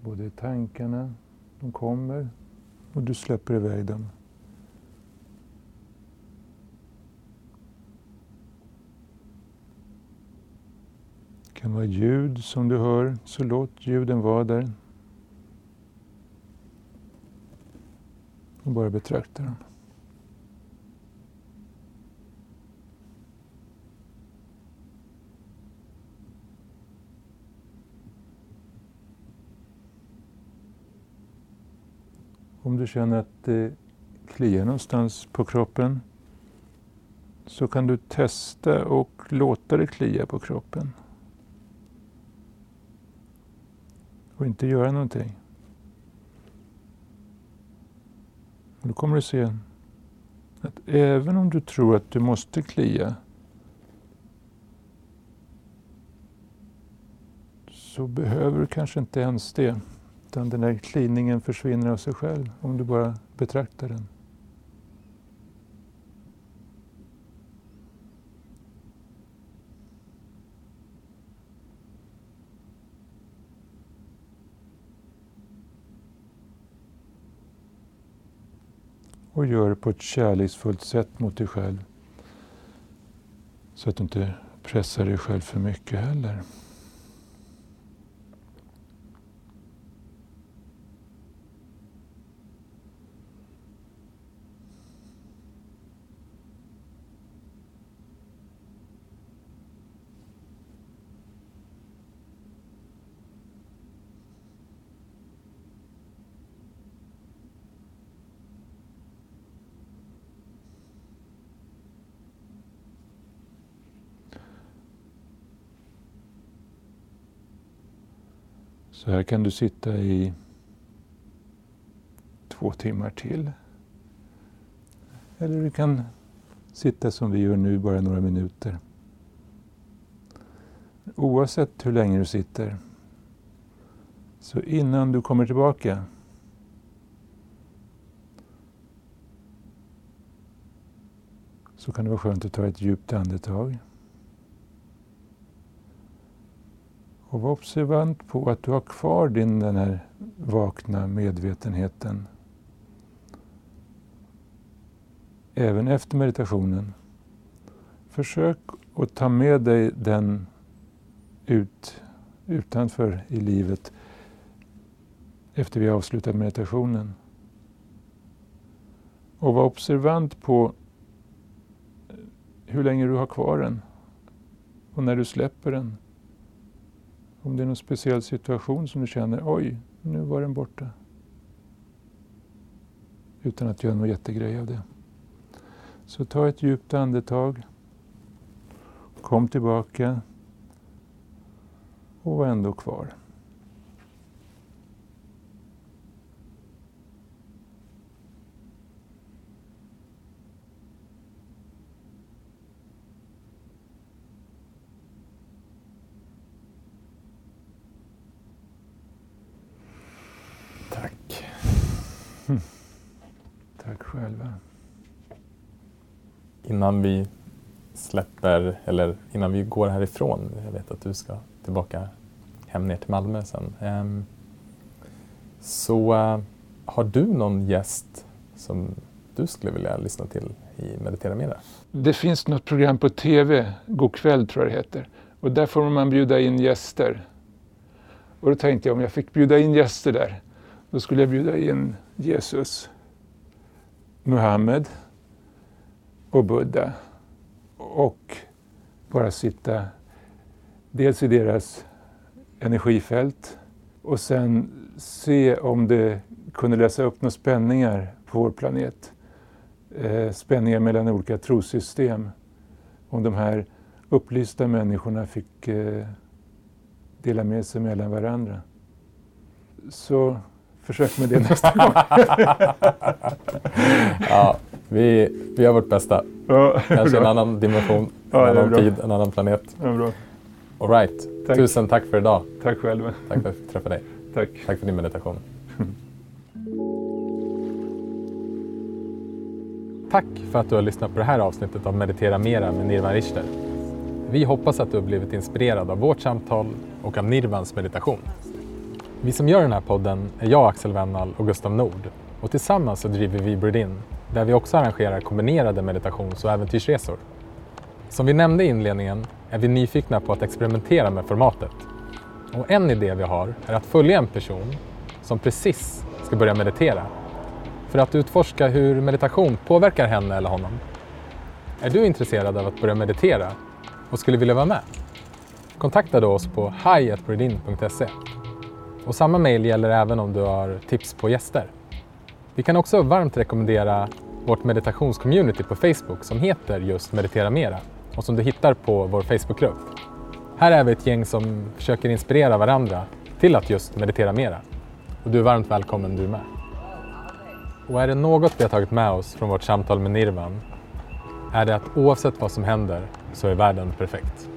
Både tankarna, de kommer och du släpper iväg dem. Det kan vara ljud som du hör, så låt ljuden vara där. Och bara betrakta dem. Om du känner att det kliar någonstans på kroppen så kan du testa och låta det klia på kroppen. Och inte göra någonting. Och då kommer du se att även om du tror att du måste klia så behöver du kanske inte ens det. Utan den där kliningen försvinner av sig själv om du bara betraktar den. Och gör det på ett kärleksfullt sätt mot dig själv. Så att du inte pressar dig själv för mycket heller. Så här kan du sitta i två timmar till. Eller du kan sitta som vi gör nu, bara några minuter. Oavsett hur länge du sitter, så innan du kommer tillbaka så kan det vara skönt att ta ett djupt andetag. Och var observant på att du har kvar din den här vakna medvetenheten. Även efter meditationen. Försök att ta med dig den ut utanför i livet efter vi har avslutat meditationen. Och var observant på hur länge du har kvar den och när du släpper den. Om det är någon speciell situation som du känner, oj, nu var den borta. Utan att göra någon jättegrej av det. Så ta ett djupt andetag. Kom tillbaka. Och var ändå kvar. Tack själva. Innan vi släpper, eller innan vi går härifrån, jag vet att du ska tillbaka hem ner till Malmö sen. Ehm, så eh, har du någon gäst som du skulle vilja lyssna till i Meditera Mera? Det finns något program på TV, God kväll tror jag det heter. Och där får man bjuda in gäster. Och då tänkte jag om jag fick bjuda in gäster där, då skulle jag bjuda in Jesus, Muhammed och Buddha och bara sitta dels i deras energifält och sen se om det kunde lösa upp några spänningar på vår planet. Eh, spänningar mellan olika trossystem. Om de här upplysta människorna fick eh, dela med sig mellan varandra. Så försök med det nästa gång. *laughs* ja, vi, vi gör vårt bästa. Ja, Kanske en annan dimension, Ja, en annan bra. tid, en annan planet. Ja, bra. All right. Tack. Tusen tack för idag. Tack själv. Tack för att jag fick träffa dig. Tack. Tack för din meditation. Tack för att du har lyssnat på det här avsnittet av Meditera Mera med Nirvan Richter. Vi hoppas att du har blivit inspirerad av vårt samtal och av Nirvans meditation. Vi som gör den här podden är jag, Axel Wennall och Gustav Nord. Och tillsammans så driver vi Bredin, där vi också arrangerar kombinerade meditations och äventyrsresor. Som vi nämnde i inledningen är vi nyfikna på att experimentera med formatet. Och en idé vi har är att följa en person som precis ska börja meditera för att utforska hur meditation påverkar henne eller honom. Är du intresserad av att börja meditera och skulle vilja vara med? Kontakta då oss på hi.bredin.se. Och samma mejl gäller även om du har tips på gäster. Vi kan också varmt rekommendera vårt meditationscommunity på Facebook som heter just Meditera Mera och som du hittar på vår Facebookgrupp. Här är vi ett gäng som försöker inspirera varandra till att just meditera mera. Och du är varmt välkommen du med. Och är det något vi har tagit med oss från vårt samtal med Nirvan är det att oavsett vad som händer så är världen perfekt.